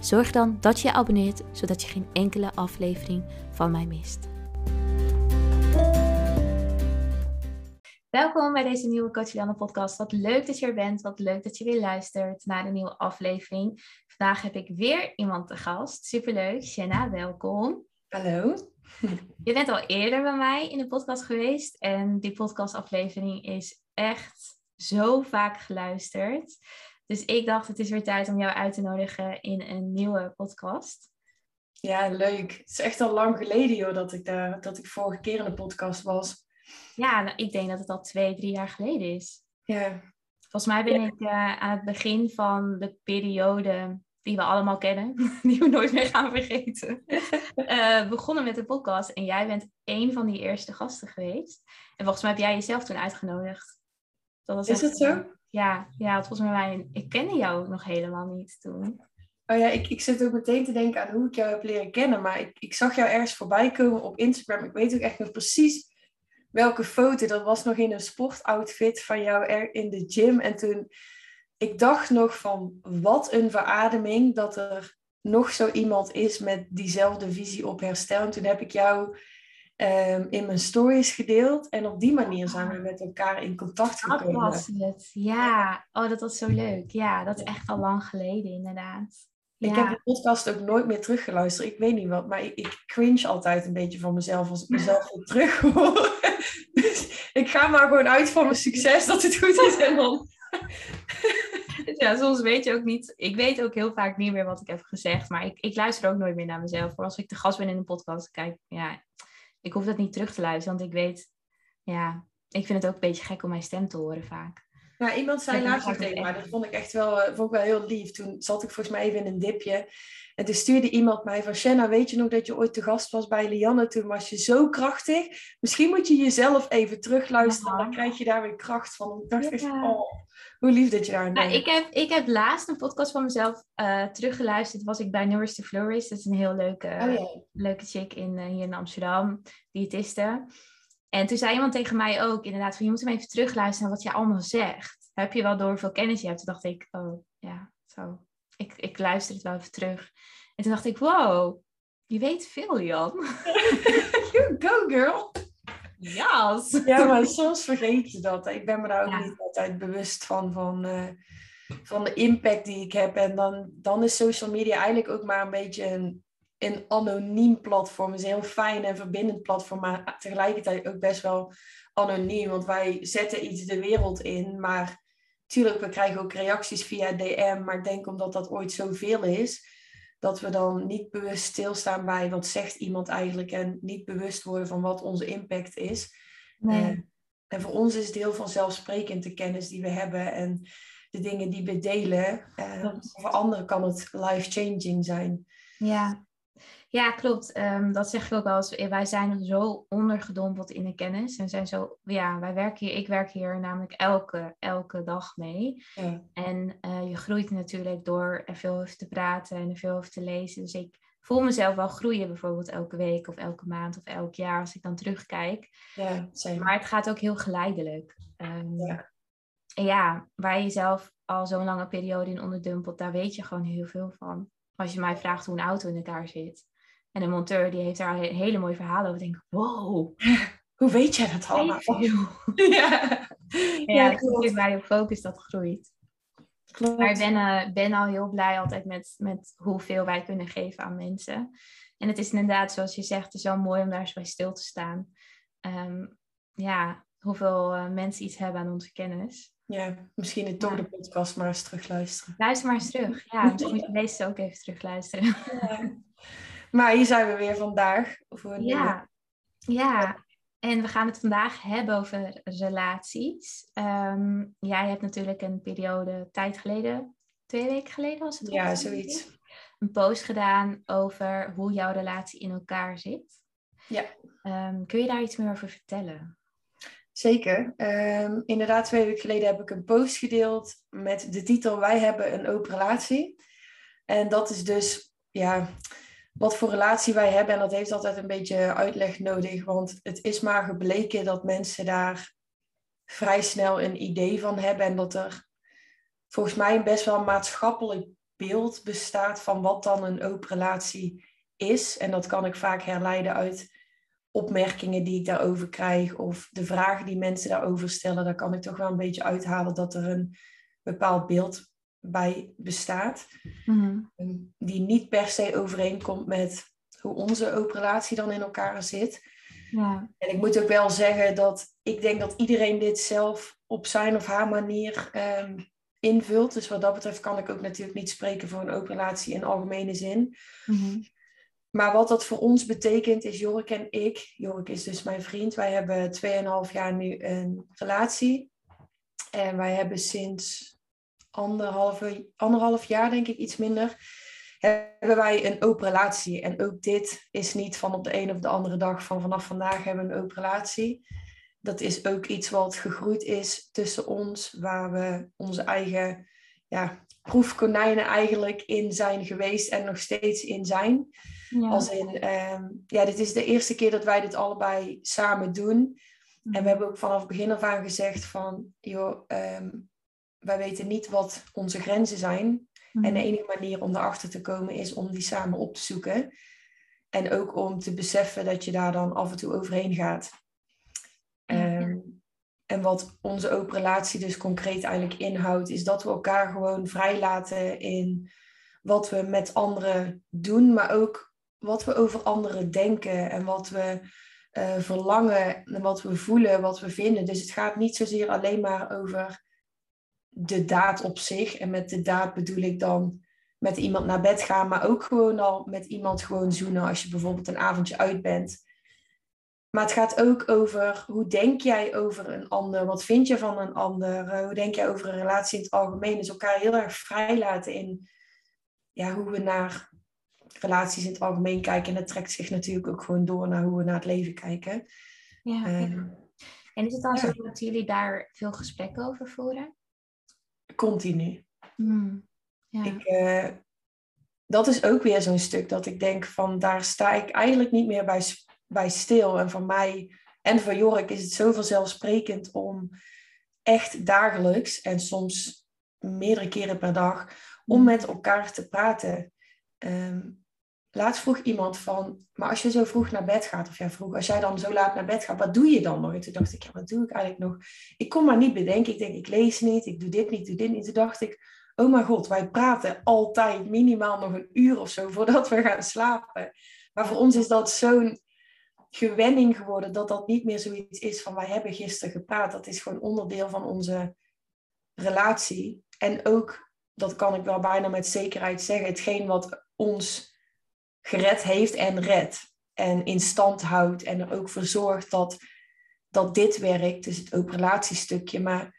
Zorg dan dat je je abonneert, zodat je geen enkele aflevering van mij mist. Welkom bij deze nieuwe Coach podcast. Wat leuk dat je er bent. Wat leuk dat je weer luistert naar een nieuwe aflevering. Vandaag heb ik weer iemand te gast. Superleuk. Shanna, welkom. Hallo. Je bent al eerder bij mij in de podcast geweest. En die podcastaflevering is echt zo vaak geluisterd. Dus ik dacht, het is weer tijd om jou uit te nodigen in een nieuwe podcast. Ja, leuk. Het is echt al lang geleden joh, dat ik, daar, dat ik vorige keer in de podcast was. Ja, nou, ik denk dat het al twee, drie jaar geleden is. Ja. Volgens mij ben ik uh, aan het begin van de periode die we allemaal kennen, die we nooit meer gaan vergeten, uh, begonnen met de podcast. En jij bent een van die eerste gasten geweest. En volgens mij heb jij jezelf toen uitgenodigd. Dat was is het zo? Ja, ja, volgens mij, ik kende jou nog helemaal niet toen. Oh ja, ik, ik zit ook meteen te denken aan hoe ik jou heb leren kennen. Maar ik, ik zag jou ergens voorbij komen op Instagram. Ik weet ook echt nog precies welke foto. Dat was nog in een sportoutfit van jou er in de gym. En toen, ik dacht nog van, wat een verademing dat er nog zo iemand is met diezelfde visie op herstel. En toen heb ik jou Ehm, in mijn stories gedeeld. En op die manier zijn we met elkaar in contact gekomen. Dat was het, ja. Oh, dat was zo leuk. Ja, dat is echt al lang geleden inderdaad. Ik heb de podcast ook nooit meer teruggeluisterd. Ik weet niet wat, maar ik, ik cringe altijd een beetje van mezelf als ik mezelf weer terug hoor. dus ik ga maar gewoon uit van mijn succes dat het goed is en dan... ja, soms weet je ook niet. Ik weet ook heel vaak niet meer wat ik heb gezegd, maar ik, ik luister ook nooit meer naar mezelf. Voor als ik de gast ben in een podcast, kijk, ja, ik hoef dat niet terug te luisteren, want ik weet, ja, ik vind het ook een beetje gek om mijn stem te horen vaak. Ja, iemand zei laatst tegen mij, dat vond ik echt wel, uh, vond ik wel heel lief. Toen zat ik volgens mij even in een dipje. En toen stuurde iemand mij van, Shanna, weet je nog dat je ooit te gast was bij Lianne? Toen was je zo krachtig. Misschien moet je jezelf even terugluisteren, dan krijg je daar weer kracht van. Ik dacht echt, oh, hoe lief dat je daar nou, ik, heb, ik heb laatst een podcast van mezelf uh, teruggeluisterd. Was ik bij Nourish to Flourish. Dat is een heel leuke, oh, leuke chick in, uh, hier in Amsterdam, diëtiste. En toen zei iemand tegen mij ook inderdaad van je moet hem even terugluisteren naar wat je allemaal zegt. Heb je wel door hoeveel kennis je hebt? Toen dacht ik, oh ja, zo. Ik, ik luister het wel even terug. En toen dacht ik, wow, je weet veel, Jan. you go, girl. Yes. Ja, maar soms vergeet je dat. Ik ben me daar ook niet altijd bewust van, van, uh, van de impact die ik heb. En dan, dan is social media eigenlijk ook maar een beetje een, een anoniem platform. Het is een heel fijn en verbindend platform, maar tegelijkertijd ook best wel anoniem. Want wij zetten iets de wereld in, maar tuurlijk, we krijgen ook reacties via DM. Maar ik denk omdat dat ooit zoveel is, dat we dan niet bewust stilstaan bij wat zegt iemand eigenlijk en niet bewust worden van wat onze impact is. Nee. Uh, en voor ons is het heel vanzelfsprekend de kennis die we hebben en de dingen die we delen. Uh, voor anderen kan het life-changing zijn. Ja, ja, klopt. Um, dat zeg ik ook wel eens. Wij zijn zo ondergedompeld in de kennis. En zijn zo, ja, wij werken hier, ik werk hier namelijk elke, elke dag mee. Ja. En uh, je groeit natuurlijk door er veel over te praten en er veel over te lezen. Dus ik voel mezelf wel groeien, bijvoorbeeld elke week of elke maand of elk jaar als ik dan terugkijk. Ja, maar het gaat ook heel geleidelijk. Um, ja. En ja, waar je jezelf al zo'n lange periode in onderdumpelt, daar weet je gewoon heel veel van. Als je mij vraagt hoe een auto in elkaar zit. En een monteur die heeft daar een hele mooie verhalen over. denk wow. Hoe weet jij dat allemaal? ja, ja, dat is waar je focus dat groeit. Klopt. Maar ik ben, uh, ben al heel blij altijd met, met hoeveel wij kunnen geven aan mensen. En het is inderdaad, zoals je zegt, het is wel mooi om daar eens bij stil te staan. Um, ja, hoeveel uh, mensen iets hebben aan onze kennis. Ja, misschien het toch de podcast maar eens terugluisteren. Luister maar eens terug. Ja, misschien moet je deze ook even terugluisteren. Ja. Maar hier zijn we weer vandaag. Voor ja. ja, en we gaan het vandaag hebben over relaties. Um, jij hebt natuurlijk een periode tijd geleden, twee weken geleden was het? Ja, zoiets. een post gedaan over hoe jouw relatie in elkaar zit. Ja. Ehm, kun je daar iets meer over vertellen? Zeker. Um, inderdaad, twee weken geleden heb ik een post gedeeld met de titel Wij hebben een open relatie. En dat is dus, ja, wat voor relatie wij hebben. En dat heeft altijd een beetje uitleg nodig. Want het is maar gebleken dat mensen daar vrij snel een idee van hebben. En dat er volgens mij best wel een maatschappelijk beeld bestaat van wat dan een open relatie is. En dat kan ik vaak herleiden uit opmerkingen die ik daarover krijg of de vragen die mensen daarover stellen. Daar kan ik toch wel een beetje uithalen dat er een bepaald beeld bij bestaat. Mhm. Die niet per se overeenkomt met hoe onze open relatie dan in elkaar zit. Ja. En ik moet ook wel zeggen dat ik denk dat iedereen dit zelf op zijn of haar manier um, invult. Dus wat dat betreft kan ik ook natuurlijk niet spreken voor een open relatie in algemene zin. Mhm. Maar wat dat voor ons betekent is Jorik en ik. Jorik is dus mijn vriend. Wij hebben 2,5 jaar nu een relatie. En wij hebben sinds anderhalve, anderhalf jaar, denk ik, iets minder, hebben wij een open relatie. En ook dit is niet van op de een of de andere dag van vanaf vandaag hebben we een open relatie. Dat is ook iets wat gegroeid is tussen ons, waar we onze eigen ja, proefkonijnen eigenlijk in zijn geweest en nog steeds in zijn. Ja. Als in, ehm, ja, dit is de eerste keer dat wij dit allebei samen doen. En we hebben ook vanaf het begin af aan gezegd van, joh, ehm, wij weten niet wat onze grenzen zijn. En de mhm. enige manier om erachter te komen is om die samen op te zoeken. En ook om te beseffen dat je daar dan af en toe overheen gaat. Ehm, en wat onze open relatie dus concreet eigenlijk inhoudt, is dat we elkaar gewoon vrijlaten in wat we met anderen doen, maar ook wat we over anderen denken en wat we uh, verlangen en wat we voelen, wat we vinden. Dus het gaat niet zozeer alleen maar over de daad op zich. En met de daad bedoel ik dan met iemand naar bed gaan, maar ook gewoon al met iemand gewoon zoenen als je bijvoorbeeld een avondje uit bent. Maar het gaat ook over hoe denk jij over een ander? Wat vind je van een ander? Eh, hoe denk jij over een relatie in het algemeen? Dus elkaar heel erg vrijlaten in ja, hoe we naar relaties in het algemeen kijken. En dat trekt zich natuurlijk ook gewoon door naar hoe we naar het leven kijken. Ja, ehm, En is het dan zo dat jullie daar veel gesprekken over voeren? Continu. Hmm, ja. Ik, eh, dat is ook weer zo'n stuk dat ik denk van daar sta ik eigenlijk niet meer bij, bij stil. En voor mij en voor Jorik is het zo vanzelfsprekend om echt dagelijks en soms meerdere keren per dag om hmm. met elkaar te praten. Um, laatst vroeg iemand van, maar als je zo vroeg naar bed gaat, of ja vroeg, als jij dan zo laat naar bed gaat, wat doe je dan nog? En toen dacht ik, ja, wat doe ik eigenlijk nog? Ik kon maar niet bedenken. Ik denk, ik lees niet, ik doe dit niet, doe dit niet. Toen dacht ik, oh mijn god, wij praten altijd minimaal nog een uur of zo voordat we gaan slapen. Maar voor ons is dat zo'n gewenning geworden dat dat niet meer zoiets is van wij hebben gisteren gepraat. Dat is gewoon onderdeel van onze relatie. En ook, dat kan ik wel bijna met zekerheid zeggen, hetgeen wat ons gered heeft en redt. En in stand houdt en er ook voor zorgt dat, dat dit werkt. Dus het open relatiestukje. Maar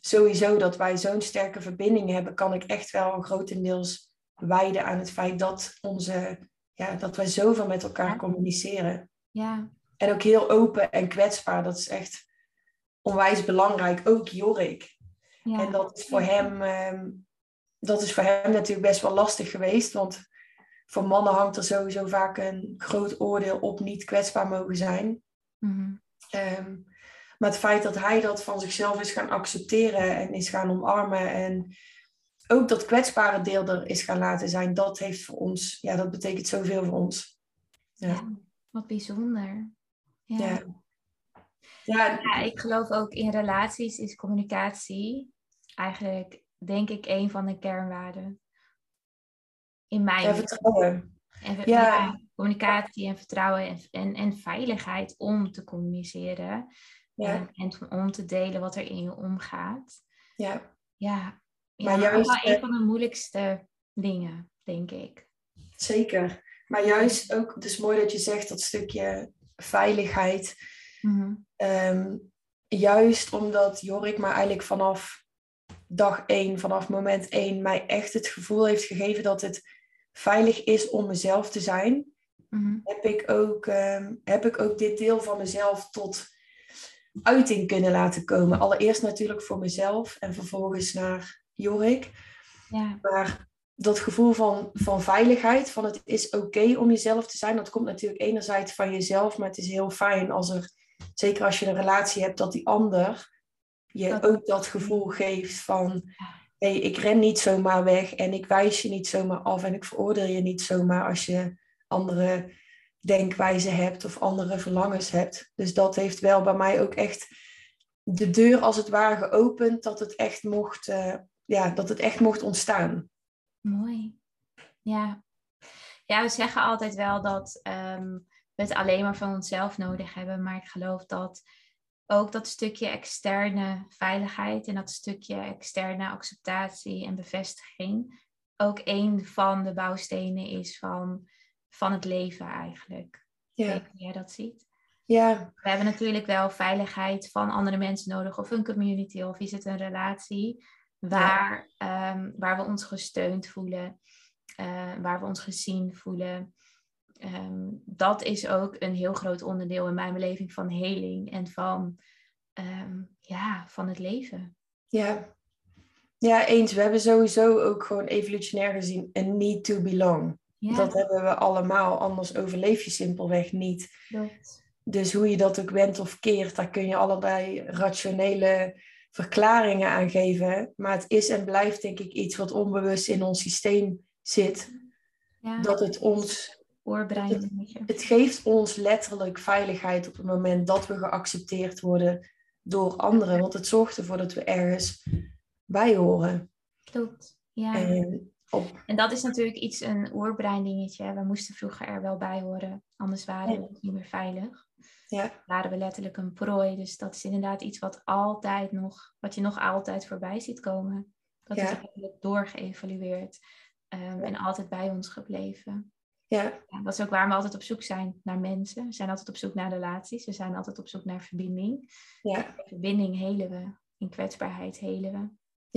sowieso dat wij zo'n sterke verbinding hebben, kan ik echt wel grotendeels wijden aan het feit dat, onze, ja, dat wij zoveel met elkaar communiceren. Ja. En ook heel open en kwetsbaar. Dat is echt onwijs belangrijk. Ook Jorik. Ja. En dat is voor hem, ehm, dat is voor hem natuurlijk best wel lastig geweest. Want voor mannen hangt er sowieso vaak een groot oordeel op niet kwetsbaar mogen zijn. Mhm. Ehm, maar het feit dat hij dat van zichzelf is gaan accepteren en is gaan omarmen en ook dat kwetsbare deel er is gaan laten zijn, dat heeft voor ons, ja, dat betekent zoveel voor ons. Ja, wat bijzonder. Ja. ja. Ja. ja, ik geloof ook in relaties is communicatie eigenlijk, denk ik, een van de kernwaarden in mijn... Ja, vertrouwen. En, ja. communicatie en vertrouwen en, en, en veiligheid om te communiceren. Ja. En, en om te delen wat er in je omgaat. Ja. Ja, maar juist, wel een van de moeilijkste dingen, denk ik. Zeker. Maar juist ook, het is mooi dat je zegt dat stukje veiligheid. Mhm. Ehm, juist omdat Jorik maar eigenlijk vanaf dag één, vanaf moment één, mij echt het gevoel heeft gegeven dat het veilig is om mezelf te zijn, Mhm. heb, ik ook, ehm, heb ik ook dit deel van mezelf tot uiting kunnen laten komen. Allereerst natuurlijk voor mezelf en vervolgens naar Jorik. Ja. Maar dat gevoel van, van veiligheid, van het is oké om jezelf te zijn, dat komt natuurlijk enerzijds van jezelf, maar het is heel fijn als er, zeker als je een relatie hebt, dat die ander je Dat- ook dat gevoel geeft van, hé, ik ren niet zomaar weg en ik wijs je niet zomaar af en ik veroordeel je niet zomaar als je andere denkwijzen hebt of andere verlangens hebt. Dus dat heeft wel bij mij ook echt de deur als het ware geopend dat het echt mocht, eh, ja, dat het echt mocht ontstaan. Mooi. Ja. Ja, we zeggen altijd wel dat ehm, we het alleen maar van onszelf nodig hebben. Maar ik geloof dat ook dat stukje externe veiligheid en dat stukje externe acceptatie en bevestiging ook een van de bouwstenen is van, van het leven eigenlijk. Ik Ja, weet hoe jij dat ziet. ja, We hebben natuurlijk wel veiligheid van andere mensen nodig, of een community, of is het een relatie waar, ehm, waar we ons gesteund voelen, eh, waar we ons gezien voelen. Ehm, dat is ook een heel groot onderdeel in mijn beleving van heling en van, ehm, ja, van het leven. ja. Ja, eens. We hebben sowieso ook gewoon evolutionair gezien een need to belong. Ja, Dat hebben we allemaal, anders overleef je simpelweg niet. Dus hoe je dat ook wendt of keert, daar kun je allerlei rationele verklaringen aan geven. Maar het is en blijft denk ik iets wat onbewust in ons systeem zit. Ja, Dat het ons, het geeft ons letterlijk veiligheid op het moment dat we geaccepteerd worden door anderen. Want het zorgt ervoor dat we ergens bij horen. Klopt. Ja. En op, En dat is natuurlijk iets, een oerbrein dingetje. We moesten vroeger er wel bij horen, anders waren Ja. we niet meer veilig. ja, Waren we letterlijk een prooi. Dus dat is inderdaad iets wat altijd nog, wat je nog altijd voorbij ziet komen. Dat is eigenlijk doorgeëvalueerd ehm, en altijd bij ons gebleven. Ja, Ja, dat is ook waar we altijd op zoek zijn naar mensen. We zijn altijd op zoek naar relaties. We zijn altijd op zoek naar verbinding. ja, In verbinding helen we. In kwetsbaarheid helen we.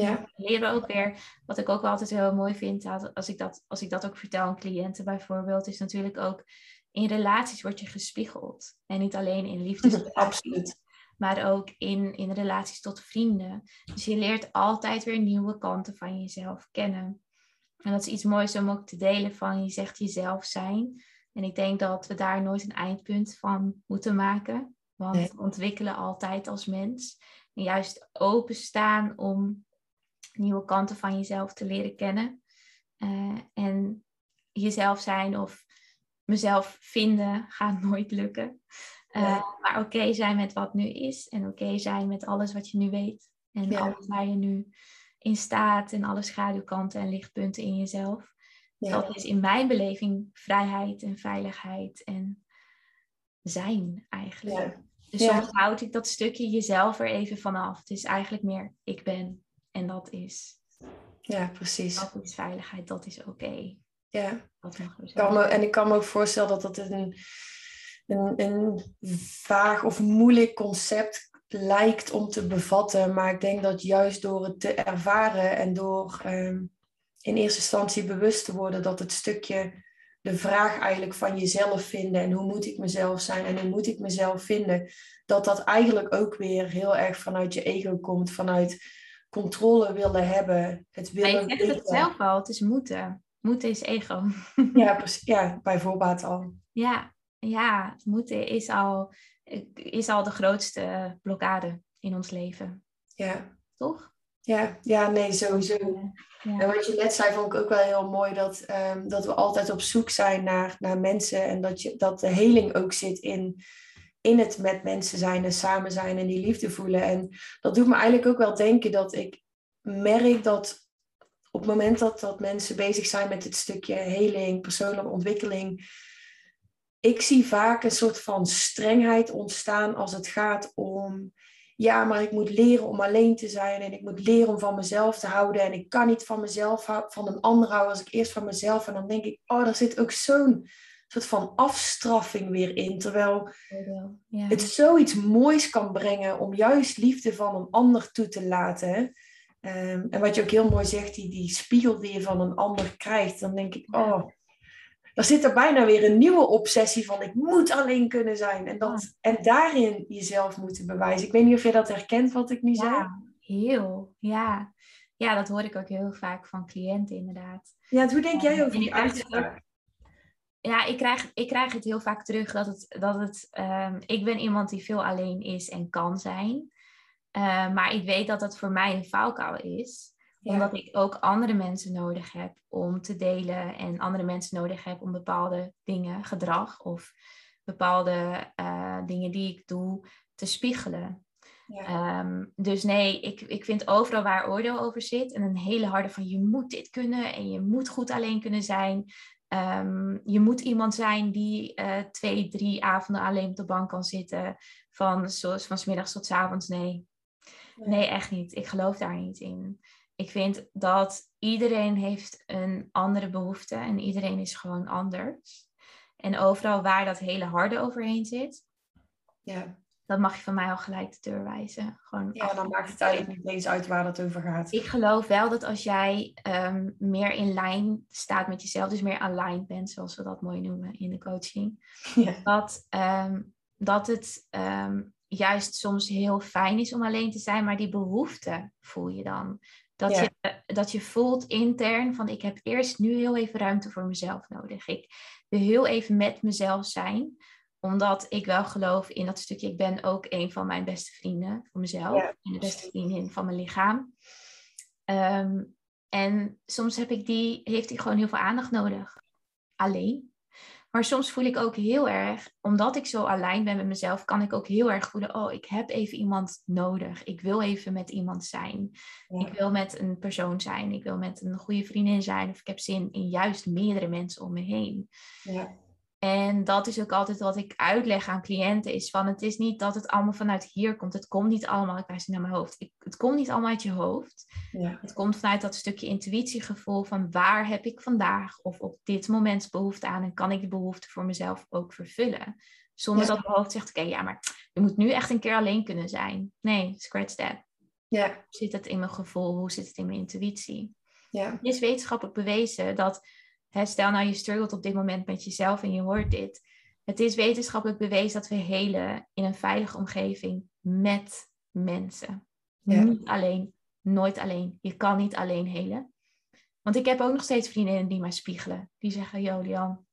ja, leren we ook weer, wat ik ook wel altijd heel mooi vind, als ik dat, als ik dat ook vertel aan cliënten bijvoorbeeld, is natuurlijk ook in relaties word je gespiegeld. En niet alleen in liefdesrelaties, absoluut. maar ook in, in relaties tot vrienden. Dus je leert altijd weer nieuwe kanten van jezelf kennen. En dat is iets moois om ook te delen van je zegt jezelf zijn. En ik denk dat we daar nooit een eindpunt van moeten maken. Want Nee. we ontwikkelen altijd als mens. En juist openstaan om nieuwe kanten van jezelf te leren kennen. Eh, en jezelf zijn of mezelf vinden gaat nooit lukken. Eh. Maar oké zijn met wat nu is. En oké zijn met alles wat je nu weet. En Ja. alles waar je nu in staat. En alle schaduwkanten en lichtpunten in jezelf. Ja, Dat is in mijn beleving vrijheid en veiligheid en zijn eigenlijk. ja, Dus Ja. soms houd ik dat stukje jezelf er even vanaf. Het is eigenlijk meer ik ben en dat is, ja, precies. dat is veiligheid, dat is oké. Ja. Dat kan me, en ik kan me ook voorstellen dat dat een, een, een vaag of moeilijk concept lijkt om te bevatten. Maar ik denk dat juist door het te ervaren en door ehm, in eerste instantie bewust te worden dat het stukje de vraag eigenlijk van jezelf vinden en hoe moet ik mezelf zijn en hoe moet ik mezelf vinden, dat dat eigenlijk ook weer heel erg vanuit je ego komt, vanuit controle willen hebben, het Maar je willen zegt het zelf al, het is moeten. Moeten is ego. Ja, precies. ja, bij voorbaat al. Ja, ja, moeten is al, is al de grootste blokkade in ons leven. Ja. Toch? Ja, ja, nee, sowieso. Ja. En wat je net zei, vond ik ook wel heel mooi dat, ehm, dat we altijd op zoek zijn naar, naar mensen en dat, je, dat de heling ook zit in, in het met mensen zijn en samen zijn en die liefde voelen. En dat doet me eigenlijk ook wel denken dat ik merk dat op het moment dat, dat mensen bezig zijn met het stukje heling, persoonlijke ontwikkeling, ik zie vaak een soort van strengheid ontstaan als het gaat om ja, maar ik moet leren om alleen te zijn en ik moet leren om van mezelf te houden en ik kan niet van mezelf van een ander houden als ik eerst van mezelf en dan denk ik, oh, daar zit ook zo'n soort van afstraffing weer in, terwijl Ja. het zoiets moois kan brengen om juist liefde van een ander toe te laten. Ehm, en wat je ook heel mooi zegt, die, die spiegel die je van een ander krijgt, dan denk ik, oh, dan zit er bijna weer een nieuwe obsessie van ik moet alleen kunnen zijn. En, dat, en daarin jezelf moeten bewijzen. Ik weet niet of je dat herkent wat ik nu ja, zei. Heel, ja. Ja, dat hoor ik ook heel vaak van cliënten inderdaad. Ja, hoe denk jij over die uitspraak? Ja, ik krijg, ik krijg het heel vaak terug dat het. Dat het um, ik ben iemand die veel alleen is en kan zijn. Uh, maar ik weet dat dat voor mij een valkuil is omdat ik ook andere mensen nodig heb om te delen en andere mensen nodig heb om bepaalde dingen, gedrag of bepaalde uh, dingen die ik doe, te spiegelen. Ja. Um, dus nee, ik, ik vind overal waar oordeel over zit en een hele harde van je moet dit kunnen en je moet goed alleen kunnen zijn. Um, je moet iemand zijn die uh, twee, drie avonden alleen op de bank kan zitten, van, zoals van s middags tot s avonds. Nee. nee, echt niet. Ik geloof daar niet in ik vind dat iedereen heeft een andere behoefte en iedereen is gewoon anders. En overal waar dat hele harde overheen zit, ja. dat mag je van mij al gelijk de deur wijzen. Gewoon ja, dan maakt het eigenlijk niet eens uit waar dat over gaat. Ik geloof wel dat als jij ehm, meer in lijn staat met jezelf, dus meer aligned bent, zoals we dat mooi noemen in de coaching, ja. dat, ehm, dat het ehm, juist soms heel fijn is om alleen te zijn, maar die behoefte voel je dan. Dat, je, dat je voelt intern van ik heb eerst nu heel even ruimte voor mezelf nodig. Ik wil heel even met mezelf zijn. Omdat ik wel geloof in dat stukje. Ik ben ook een van mijn beste vrienden voor mezelf. En de beste vriendin van mijn lichaam. Ehm, en soms heb ik die, heeft hij gewoon heel veel aandacht nodig. Alleen. Maar soms voel ik ook heel erg, omdat ik zo alleen ben met mezelf, kan ik ook heel erg voelen, oh, ik heb even iemand nodig. Ik wil even met iemand zijn. Ik wil met een persoon zijn. Ik wil met een goede vriendin zijn. Of ik heb zin in juist meerdere mensen om me heen. Ja. En dat is ook altijd wat ik uitleg aan cliënten, is van het is niet dat het allemaal vanuit hier komt. Het komt niet allemaal, ik wijs naar mijn hoofd. Ik, het komt niet allemaal uit je hoofd. Ja. Het komt vanuit dat stukje intuïtiegevoel van waar heb ik vandaag of op dit moment behoefte aan en kan ik die behoefte voor mezelf ook vervullen. Zonder dat mijn hoofd zegt, oké, ja, maar je moet nu echt een keer alleen kunnen zijn. Nee, scratch that. Ja. Hoe zit het in mijn gevoel? Hoe zit het in mijn intuïtie? Ja. Het is wetenschappelijk bewezen dat stel nou je struggelt op dit moment met jezelf en je hoort dit. Het is wetenschappelijk bewezen dat we helen in een veilige omgeving met mensen. Niet alleen, nooit alleen. Je kan niet alleen helen. Want ik heb ook nog steeds vriendinnen die mij spiegelen. Die zeggen, yo Lian,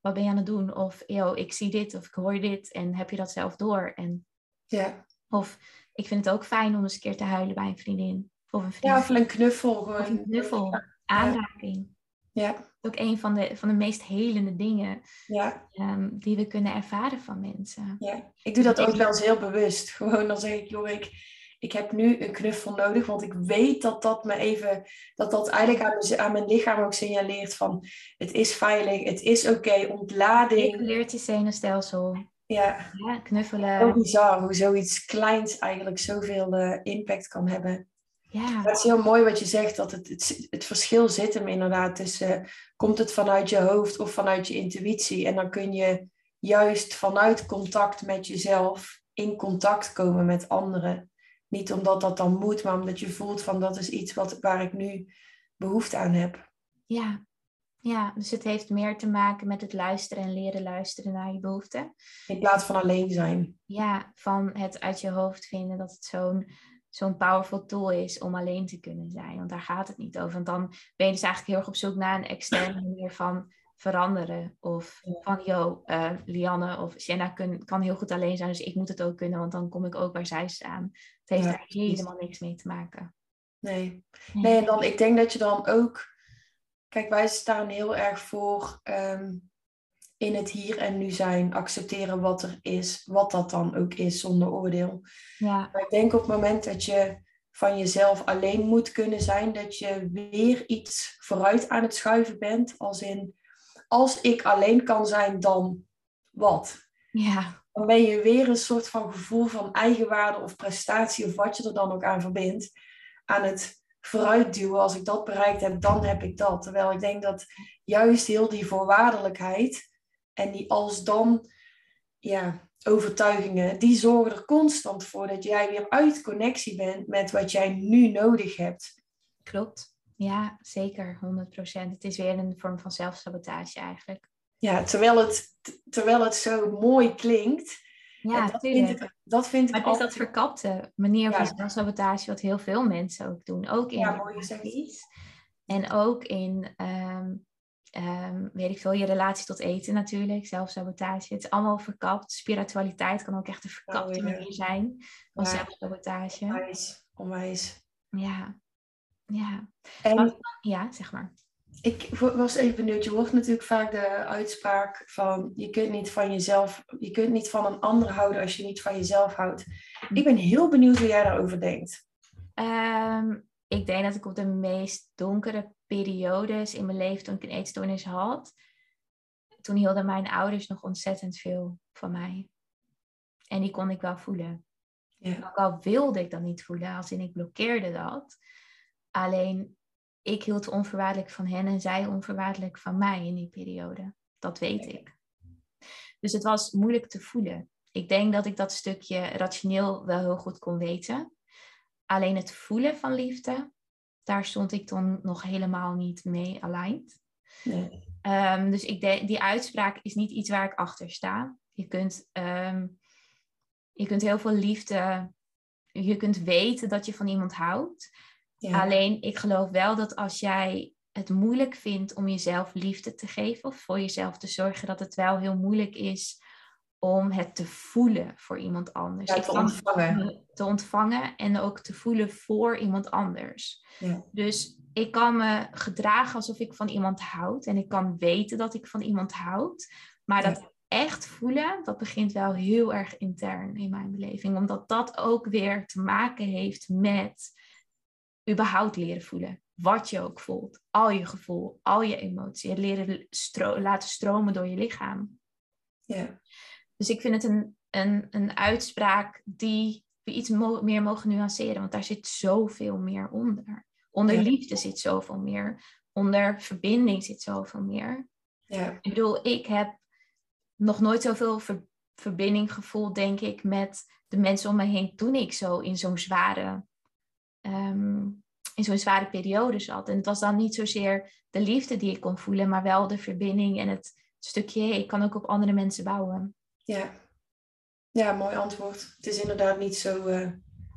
wat ben je aan het doen? Of, yo, ik zie dit of ik hoor dit en heb je dat zelf door? En, ja. Of, ik vind het ook fijn om eens een keer te huilen bij een vriendin. Of een vriend. Ja, of een knuffel. Gewoon. Of een knuffel, aanraking. Ja. Ook een van de, van de meest helende dingen ja. Ehm, die we kunnen ervaren van mensen. Ja, ik doe dat ook wel eens heel bewust. Gewoon dan zeg ik, joh, ik, ik heb nu een knuffel nodig, want ik weet dat dat me even, dat dat eigenlijk aan mijn, aan mijn lichaam ook signaleert van, het is veilig, het is oké, okay, ontlading. Reguleert je zenuwstelsel. Ja. ja, knuffelen. Heel bizar hoe zoiets kleins eigenlijk zoveel uh, impact kan hebben. Ja. Het is heel mooi wat je zegt, dat het, het, het verschil zit hem inderdaad tussen, komt het vanuit je hoofd of vanuit je intuïtie? En dan kun je juist vanuit contact met jezelf in contact komen met anderen. Niet omdat dat dan moet, maar omdat je voelt van dat is iets wat, waar ik nu behoefte aan heb. Ja. ja, dus het heeft meer te maken met het luisteren en leren luisteren naar je behoeften. In plaats van alleen zijn. Ja, van het uit je hoofd vinden dat het zo'n zo'n powerful tool is om alleen te kunnen zijn. Want daar gaat het niet over. Want dan ben je dus eigenlijk heel erg op zoek naar een externe manier van veranderen. Of van, yo, uh, Lianne of Sienna kun, kan heel goed alleen zijn, dus ik moet het ook kunnen, want dan kom ik ook waar zij staan. Het heeft daar helemaal niks mee te maken. Nee. Nee, en dan, ik denk dat je dan ook... Kijk, wij staan heel erg voor ehm, in het hier en nu zijn, accepteren wat er is, wat dat dan ook is, zonder oordeel. Ja. Maar ik denk op het moment dat je van jezelf alleen moet kunnen zijn, dat je weer iets vooruit aan het schuiven bent, als in, als ik alleen kan zijn, dan wat? Ja. Dan ben je weer een soort van gevoel van eigenwaarde of prestatie, of wat je er dan ook aan verbindt, aan het vooruitduwen. Als ik dat bereikt heb, dan heb ik dat. Terwijl ik denk dat juist heel die voorwaardelijkheid en die als dan, ja, overtuigingen, die zorgen er constant voor dat jij weer uit connectie bent met wat jij nu nodig hebt. Klopt. Ja, zeker. 100%. Het is weer een vorm van zelfsabotage eigenlijk. Ja, terwijl het, terwijl het zo mooi klinkt. Ja, dat vind ik, dat vind maar ik het is dat verkapte manier van zelfsabotage wat heel veel mensen ook doen. Ook in ja, mooi En ook in ehm, um, weet ik veel, je relatie tot eten natuurlijk, zelfsabotage. Het is allemaal verkapt. Spiritualiteit kan ook echt een verkapte oh, manier zijn van ja. zelfsabotage. Onwijs, onwijs. Ja, ja. En, ja, zeg maar. Ik was even benieuwd, je hoort natuurlijk vaak de uitspraak van je kunt niet van jezelf, je kunt niet van een ander houden als je niet van jezelf houdt. Ik ben heel benieuwd hoe jij daarover denkt. Um, ik denk dat ik op de meest donkere periodes in mijn leven toen ik een eetstoornis had, toen hielden mijn ouders nog ontzettend veel van mij. En die kon ik wel voelen. Ja. Ook al wilde ik dat niet voelen, als in ik blokkeerde dat. Alleen ik hield onvoorwaardelijk van hen en zij onvoorwaardelijk van mij in die periode. Dat weet ik. Dus het was moeilijk te voelen. Ik denk dat ik dat stukje rationeel wel heel goed kon weten. Alleen het voelen van liefde, daar stond ik dan nog helemaal niet mee aligned. Nee. Ehm, dus ik denk, die uitspraak is niet iets waar ik achter sta. Je kunt, ehm, je kunt heel veel liefde, je kunt weten dat je van iemand houdt. Ja. Alleen ik geloof wel dat als jij het moeilijk vindt om jezelf liefde te geven of voor jezelf te zorgen, dat het wel heel moeilijk is om het te voelen voor iemand anders. Ja, te ontvangen. Te ontvangen en ook te voelen voor iemand anders. Ja. Dus ik kan me gedragen alsof ik van iemand houd. En ik kan weten dat ik van iemand houd. Maar dat echt voelen, dat begint wel heel erg intern in mijn beleving. Omdat dat ook weer te maken heeft met überhaupt leren voelen. Wat je ook voelt. Al je gevoel, al je emotie. Leren laten stromen door je lichaam. Ja. Dus ik vind het een, een, een uitspraak die we iets meer mogen nuanceren, want daar zit zoveel meer onder. Onder liefde zit zoveel meer. Onder verbinding zit zoveel meer. Ja. Ik bedoel, ik heb nog nooit zoveel verbinding gevoeld, denk ik, met de mensen om me heen toen ik zo in zo'n zware, ehm, in zo'n zware periode zat. En het was dan niet zozeer de liefde die ik kon voelen, maar wel de verbinding en het stukje, ik kan ook op andere mensen bouwen. Ja. ja, mooi antwoord. Het is inderdaad niet zo uh,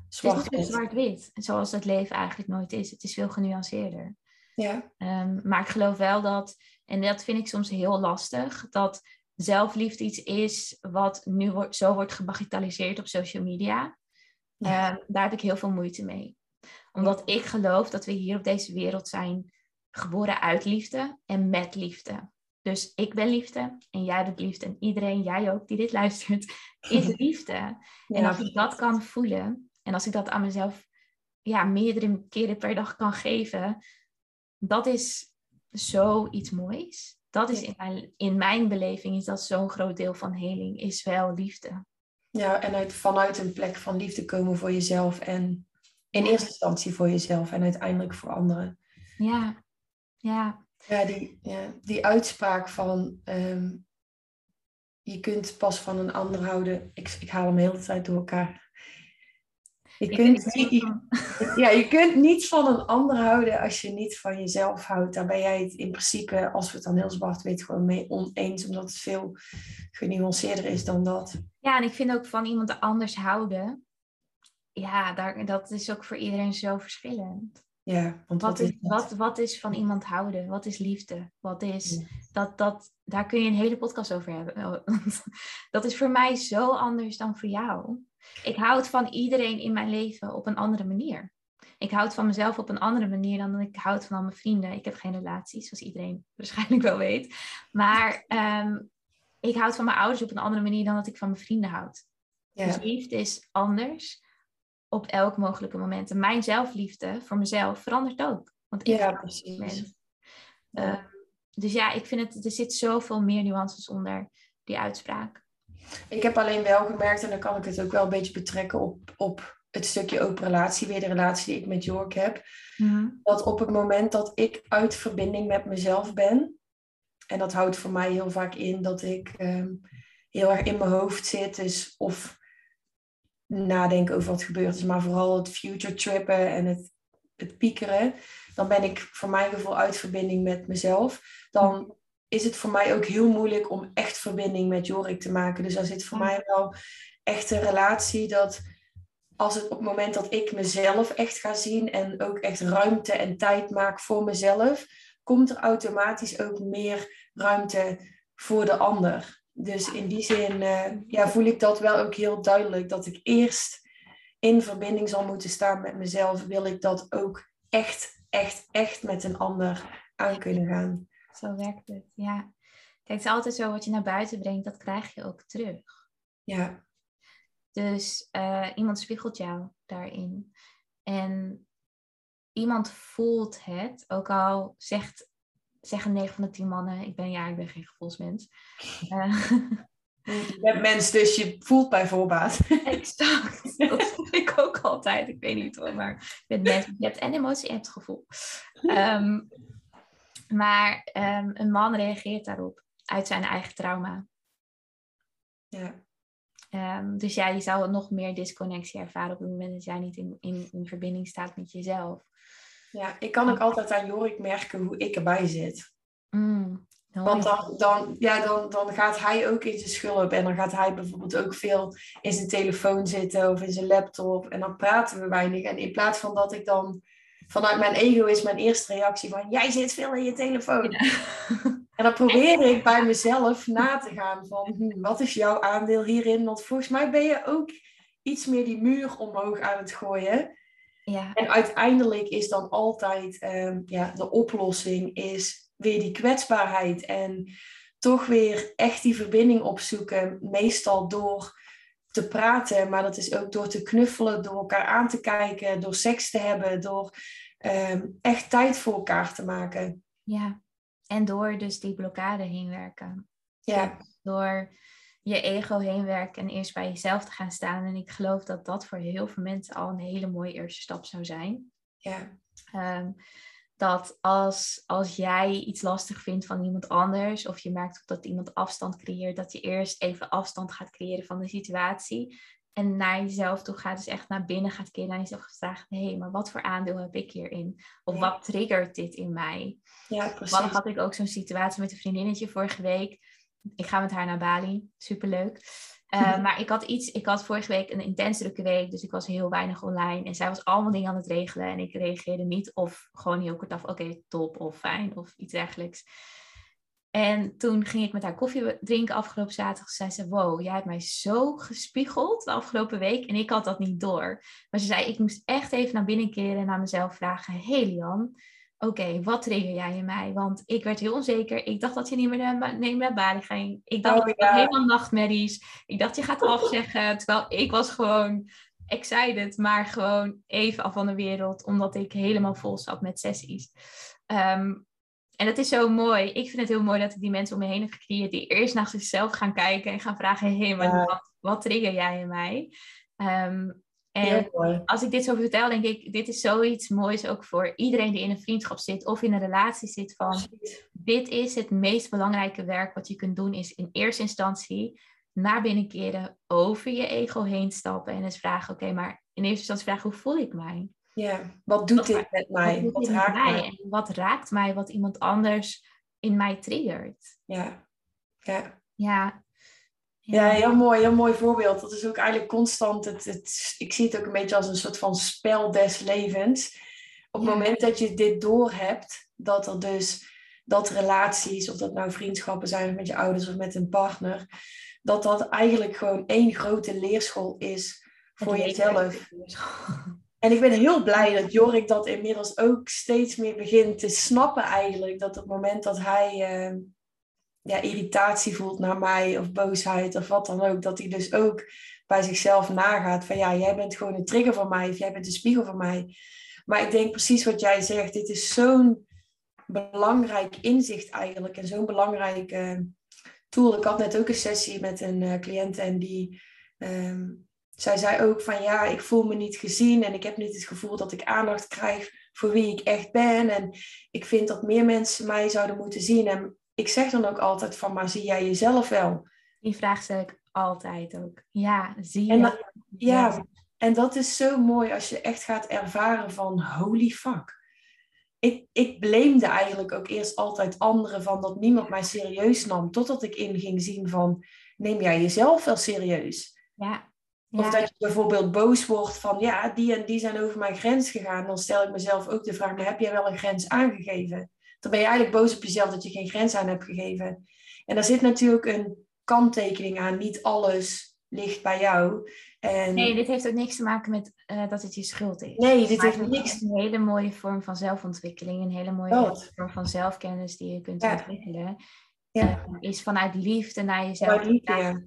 zwart-wit. Het is niet zwart-wit, zoals het leven eigenlijk nooit is. Het is veel genuanceerder. Ja. Um, maar ik geloof wel dat, en dat vind ik soms heel lastig, dat zelfliefde iets is wat nu wordt, zo wordt gebagitaliseerd op social media. Ja. Um, daar heb ik heel veel moeite mee. Omdat ik geloof dat we hier op deze wereld zijn geboren uit liefde en met liefde. Dus ik ben liefde en jij bent liefde en iedereen, jij ook die dit luistert, is liefde. En als ik dat kan voelen en als ik dat aan mezelf ja, meerdere keren per dag kan geven, dat is zoiets moois. Dat is in mijn, in mijn beleving is dat zo'n groot deel van heling, is wel liefde. Ja, en uit, vanuit een plek van liefde komen voor jezelf en in eerste instantie voor jezelf en uiteindelijk voor anderen. Ja, ja. Ja, die, ja, die uitspraak van ehm, je kunt pas van een ander houden. Ik, ik haal hem de hele tijd door elkaar. Je kunt, niet, ja, je kunt niet van een ander houden als je niet van jezelf houdt. Daar ben jij het in principe, als we het dan heel zwart weten, gewoon mee oneens. Omdat het veel genuanceerder is dan dat. Ja, en ik vind ook van iemand anders houden. Ja, daar, dat is ook voor iedereen zo verschillend. Ja, want wat, is, wat, wat is van iemand houden? Wat is liefde? Wat is dat, dat, daar kun je een hele podcast over hebben. dat is voor mij zo anders dan voor jou. Ik houd van iedereen in mijn leven op een andere manier. Ik houd van mezelf op een andere manier dan ik houd van al mijn vrienden. Ik heb geen relaties, zoals iedereen waarschijnlijk wel weet. Maar ehm, ik houd van mijn ouders op een andere manier dan dat ik van mijn vrienden houd. Ja. Dus liefde is anders op elk mogelijke moment. En mijn zelfliefde voor mezelf verandert ook. Want ik ja, precies. Uh, dus ja, ik vind het, er zit zoveel meer nuances onder die uitspraak. Ik heb alleen wel gemerkt, en dan kan ik het ook wel een beetje betrekken op, op het stukje open relatie, weer de relatie die ik met Jork heb. Mhm. Dat op het moment dat ik uit verbinding met mezelf ben, en dat houdt voor mij heel vaak in dat ik ehm, heel erg in mijn hoofd zit. Dus of nadenken over wat gebeurd is, maar vooral het future trippen en het, het piekeren. Dan ben ik voor mijn gevoel uit verbinding met mezelf. Dan is het voor mij ook heel moeilijk om echt verbinding met Jorik te maken. Dus daar zit voor mij wel echt een relatie dat als het op het moment dat ik mezelf echt ga zien en ook echt ruimte en tijd maak voor mezelf, komt er automatisch ook meer ruimte voor de ander. Dus in die zin uh, ja, voel ik dat wel ook heel duidelijk. Dat ik eerst in verbinding zal moeten staan met mezelf. Wil ik dat ook echt, echt, echt met een ander aan kunnen gaan. Zo werkt het, ja. Kijk, het is altijd zo wat je naar buiten brengt, dat krijg je ook terug. Ja. Dus uh, iemand spiegelt jou daarin. En iemand voelt het, ook al zegt zeggen 9 van de 10 mannen, ik ben ja, ik ben geen gevoelsmens. Uh, je bent mens, dus je voelt bij voorbaat. exact. Dat voel ik ook altijd. Ik weet niet hoor, maar je bent mens. Je hebt en emotie en het gevoel. Um, maar um, een man reageert daarop uit zijn eigen trauma. Ja. Um, dus ja, je zou nog meer disconnectie ervaren op het moment dat jij niet in, in, in verbinding staat met jezelf. Ja, ik kan ook altijd aan Jorik merken hoe ik erbij zit. Mm, Want dan, dan, ja, dan, dan gaat hij ook in zijn schulp en dan gaat hij bijvoorbeeld ook veel in zijn telefoon zitten of in zijn laptop en dan praten we weinig. En in plaats van dat ik dan vanuit mijn ego is mijn eerste reactie van jij zit veel in je telefoon. En dan probeer ik bij mezelf na te gaan van hm, wat is jouw aandeel hierin? Want volgens mij ben je ook iets meer die muur omhoog aan het gooien. Ja. En uiteindelijk is dan altijd um, ja, de oplossing is weer die kwetsbaarheid. En toch weer echt die verbinding opzoeken. Meestal door te praten, maar dat is ook door te knuffelen, door elkaar aan te kijken, door seks te hebben, door um, echt tijd voor elkaar te maken. Ja, en door dus die blokkade heen werken. Ja. Door je ego heen werken en eerst bij jezelf te gaan staan. En ik geloof dat dat voor heel veel mensen al een hele mooie eerste stap zou zijn. Ja. Um, dat als, als jij iets lastig vindt van iemand anders, of je merkt dat iemand afstand creëert, dat je eerst even afstand gaat creëren van de situatie. En naar jezelf toe gaat, dus echt naar binnen gaat keren, naar jezelf vragen: hé, hey, maar wat voor aandeel heb ik hierin? Of Ja. wat triggert dit in mij? Ja, Toevallig precies. had ik ook zo'n situatie met een vriendinnetje vorige week. Ik ga met haar naar Bali, superleuk. Uh, maar ik had iets, ik had vorige week een intens drukke week, dus ik was heel weinig online. En zij was allemaal dingen aan het regelen en ik reageerde niet of gewoon heel kort af, oké, top of fijn of iets dergelijks. En toen ging ik met haar koffie drinken afgelopen zaterdag. Zei ze, wow, jij hebt mij zo gespiegeld de afgelopen week. En ik had dat niet door. Maar ze zei, ik moest echt even naar binnen keren en naar mezelf vragen. Hé hey Lian, oké, wat trigger jij in mij? Want ik werd heel onzeker. Ik dacht dat je niet meer naar, nee, naar Bali ging. Ik dacht Oh, dat ja. helemaal nachtmerries. Ik dacht je gaat afzeggen. Terwijl ik was gewoon excited, maar gewoon even af van de wereld. Omdat ik helemaal vol zat met sessies. Ehm, en dat is zo mooi. Ik vind het heel mooi dat ik die mensen om me heen heb gecreëerd die eerst naar zichzelf gaan kijken en gaan vragen: hé, hey, maar Ja. wat, wat trigger jij in mij? Ehm, en als ik dit zo vertel, denk ik: dit is zoiets moois ook voor iedereen die in een vriendschap zit of in een relatie zit. Van dit is het meest belangrijke werk wat je kunt doen, is in eerste instantie naar binnen keren, over je ego heen stappen en eens vragen: oké, maar in eerste instantie vragen: hoe voel ik mij? Ja, wat doet Wat dit met mij? Wat raakt mij? En wat raakt mij, wat iemand anders in mij triggert? Ja. Ja. Ja. Ja, heel mooi, heel mooi voorbeeld. Dat is ook eigenlijk constant. Het, het, ik zie het ook een beetje als een soort van spel des levens. Op het moment dat je dit doorhebt, dat er dus dat relaties, of dat nou vriendschappen zijn met je ouders of met een partner, dat dat eigenlijk gewoon één grote leerschool is voor jezelf. En ik ben heel blij dat Jorik dat inmiddels ook steeds meer begint te snappen eigenlijk. Dat op het moment dat hij eh, ja, irritatie voelt naar mij of boosheid of wat dan ook, dat hij dus ook bij zichzelf nagaat van ja, jij bent gewoon een trigger van mij of jij bent een spiegel van mij. Maar ik denk precies wat jij zegt, dit is zo'n belangrijk inzicht eigenlijk en zo'n belangrijk eh, tool. Ik had net ook een sessie met een uh, cliënt en die... ehm, zij zei ook van ja, ik voel me niet gezien en ik heb niet het gevoel dat ik aandacht krijg voor wie ik echt ben. En ik vind dat meer mensen mij zouden moeten zien. En ik zeg dan ook altijd van, maar zie jij jezelf wel? Die vraag stel ik altijd ook. Ja, zie je. En dat, ja, en dat is zo mooi als je echt gaat ervaren van holy fuck. Ik, ik blamede eigenlijk ook eerst altijd anderen van dat niemand mij serieus nam. Totdat ik in ging zien van, neem jij jezelf wel serieus? Ja. Of dat je bijvoorbeeld boos wordt van, ja, die en die zijn over mijn grens gegaan. Dan stel ik mezelf ook de vraag, maar heb jij wel een grens aangegeven? Dan ben je eigenlijk boos op jezelf dat je geen grens aan hebt gegeven. En daar zit natuurlijk een kanttekening aan. Niet alles ligt bij jou. En... Nee, dit heeft ook niks te maken met uh, dat het je schuld is. Nee, dit heeft niks. een hele mooie vorm van zelfontwikkeling, een hele mooie vorm van zelfkennis die je kunt ontwikkelen. Ja. Uh, is vanuit liefde naar jezelf. Vanuit liefde, ja.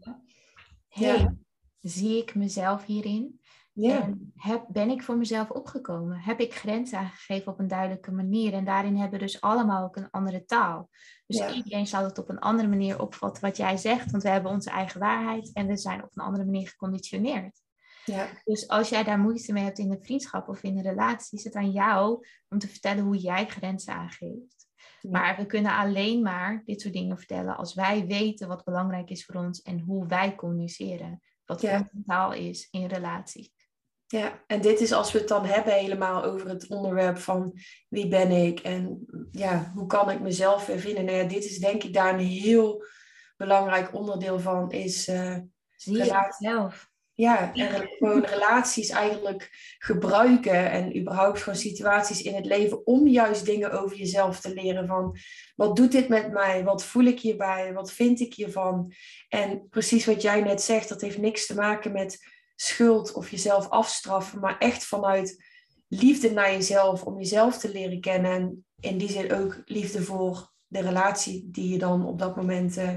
Hey, zie ik mezelf hierin? Ja. En heb, ben ik voor mezelf opgekomen? Heb ik grenzen aangegeven op een duidelijke manier? En daarin hebben we dus allemaal ook een andere taal. Dus iedereen zal het op een andere manier opvatten wat jij zegt, want we hebben onze eigen waarheid en we zijn op een andere manier geconditioneerd. Ja. Dus als jij daar moeite mee hebt in een vriendschap of in een relatie, is het aan jou om te vertellen hoe jij grenzen aangeeft. Maar we kunnen alleen maar dit soort dingen vertellen als wij weten wat belangrijk is voor ons en hoe wij communiceren. Wat fundamentaal is in relatie. Ja, en dit is als we het dan hebben helemaal over het onderwerp van wie ben ik en ja, hoe kan ik mezelf weer vinden. Nou ja, dit is denk ik daar een heel belangrijk onderdeel van is uh, Zie je jezelf. Ja, en gewoon relaties eigenlijk gebruiken en überhaupt gewoon situaties in het leven om juist dingen over jezelf te leren van wat doet dit met mij, wat voel ik hierbij, wat vind ik hiervan. En precies wat jij net zegt, dat heeft niks te maken met schuld of jezelf afstraffen, maar echt vanuit liefde naar jezelf, om jezelf te leren kennen. En in die zin ook liefde voor de relatie die je dan op dat moment uh,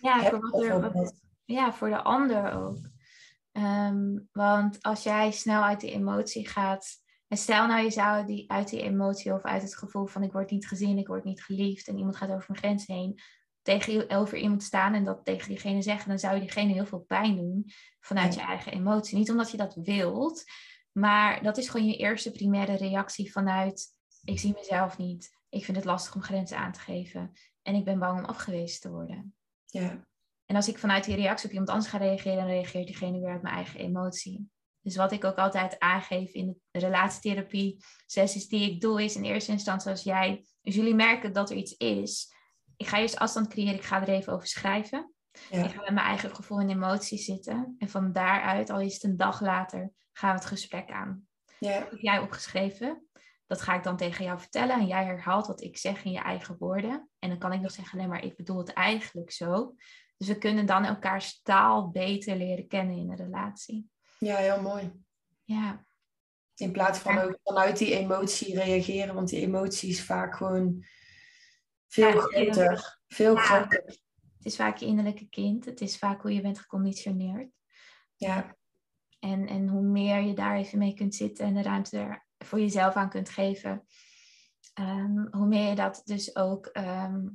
ja, hebt. Voor er, ja, voor de ander ook. Ehm, want als jij snel uit die emotie gaat, en stel nou je zou die, uit die emotie of uit het gevoel van ik word niet gezien, ik word niet geliefd en iemand gaat over mijn grens heen, tegen over iemand staan en dat tegen diegene zeggen, dan zou je diegene heel veel pijn doen vanuit je eigen emotie. Niet omdat je dat wilt, maar dat is gewoon je eerste primaire reactie vanuit ik zie mezelf niet, ik vind het lastig om grenzen aan te geven en ik ben bang om afgewezen te worden. Ja. En als ik vanuit die reactie op iemand anders ga reageren, dan reageert diegene weer uit mijn eigen emotie. Dus wat ik ook altijd aangeef in de relatietherapie sessies die ik doe, is in eerste instantie als jij, als jullie merken dat er iets is, ik ga eerst afstand creëren, ik ga er even over schrijven. Ja. Ik ga met mijn eigen gevoel en emoties zitten. En van daaruit, al is het een dag later, gaan we het gesprek aan. Ja. heb jij opgeschreven. Dat ga ik dan tegen jou vertellen. En jij herhaalt wat ik zeg in je eigen woorden. En dan kan ik nog zeggen, nee, maar ik bedoel het eigenlijk zo. Dus we kunnen dan elkaars taal beter leren kennen in een relatie. Ja, heel mooi. Ja. In plaats van ook vanuit die emotie reageren, want die emotie is vaak gewoon veel ja, groter. Veel groter. Het is vaak je innerlijke kind. Het is vaak hoe je bent geconditioneerd. Ja. En, en hoe meer je daar even mee kunt zitten en de ruimte er voor jezelf aan kunt geven, um, hoe meer je dat dus ook ehm,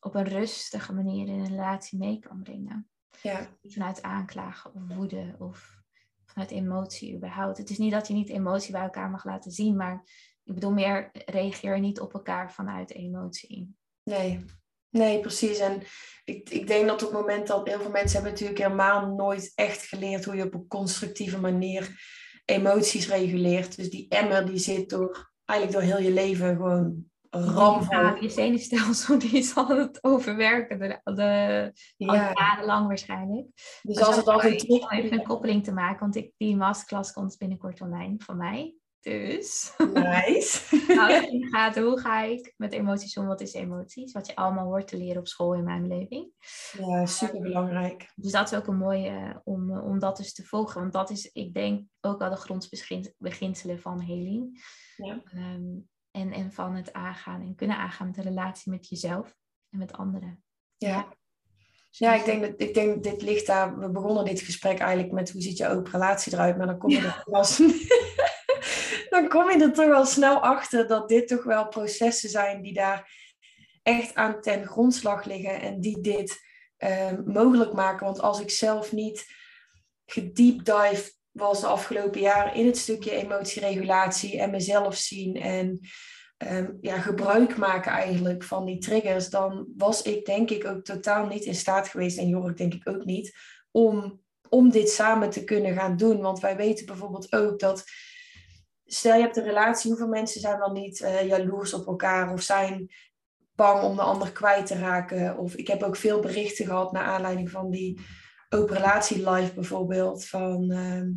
op een rustige manier in een relatie mee kan brengen. Ja. Vanuit aanklagen of woede of vanuit emotie überhaupt. Het is niet dat je niet emotie bij elkaar mag laten zien, maar ik bedoel meer, reageer niet op elkaar vanuit emotie. Nee, nee, precies. En ik, ik denk dat op het moment dat heel veel mensen hebben natuurlijk helemaal nooit echt geleerd hoe je op een constructieve manier emoties reguleert. Dus die emmer die zit door eigenlijk door heel je leven gewoon ramvol. Ja, je zenuwstelsel die zal het overwerken, de, de ja. jarenlang waarschijnlijk. Dus als het al een Even een koppeling te maken, want ik, die masterclass komt binnenkort online van mij. Dus. Nice. nou, gaat, hoe ga ik met emoties om? Wat is emoties? Wat je allemaal hoort te leren op school in mijn beleving. Ja, super belangrijk. Dus dat is ook een mooie om, om dat dus te volgen. Want dat is, ik denk, ook wel de grondbeginselen van healing. Ja. Ehm, en, en van het aangaan en kunnen aangaan met de relatie met jezelf en met anderen. Ja. Ja, ik denk, dat, ik denk dit ligt daar. We begonnen dit gesprek eigenlijk met hoe ziet je open relatie eruit, maar dan kom je er pas dan kom je er toch wel snel achter dat dit toch wel processen zijn die daar echt aan ten grondslag liggen en die dit ehm, mogelijk maken. Want als ik zelf niet gediepdive was de afgelopen jaren in het stukje emotieregulatie en mezelf zien en um, ja, gebruik maken eigenlijk van die triggers, dan was ik denk ik ook totaal niet in staat geweest, en Jorik denk ik ook niet, om, om dit samen te kunnen gaan doen. Want wij weten bijvoorbeeld ook dat, stel je hebt een relatie, hoeveel mensen zijn dan niet uh, jaloers op elkaar of zijn bang om de ander kwijt te raken. Of ik heb ook veel berichten gehad naar aanleiding van die open relatie live bijvoorbeeld, van... Ehm,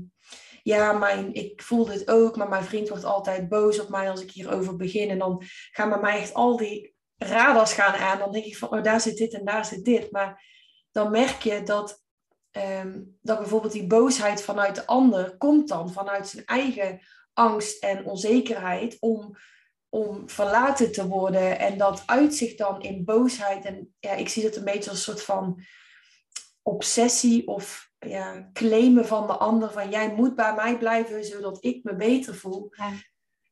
ja, mijn, ik voel dit ook, maar mijn vriend wordt altijd boos op mij als ik hierover begin. En dan gaan bij mij echt al die radars gaan aan. Dan denk ik van, oh, daar zit dit en daar zit dit. Maar dan merk je dat, ehm, dat bijvoorbeeld die boosheid vanuit de ander komt dan vanuit zijn eigen angst en onzekerheid om, om verlaten te worden. En dat uitzicht dan in boosheid. En ja, ik zie dat een beetje als een soort van obsessie of ja, claimen van de ander van jij moet bij mij blijven zodat ik me beter voel. Ja.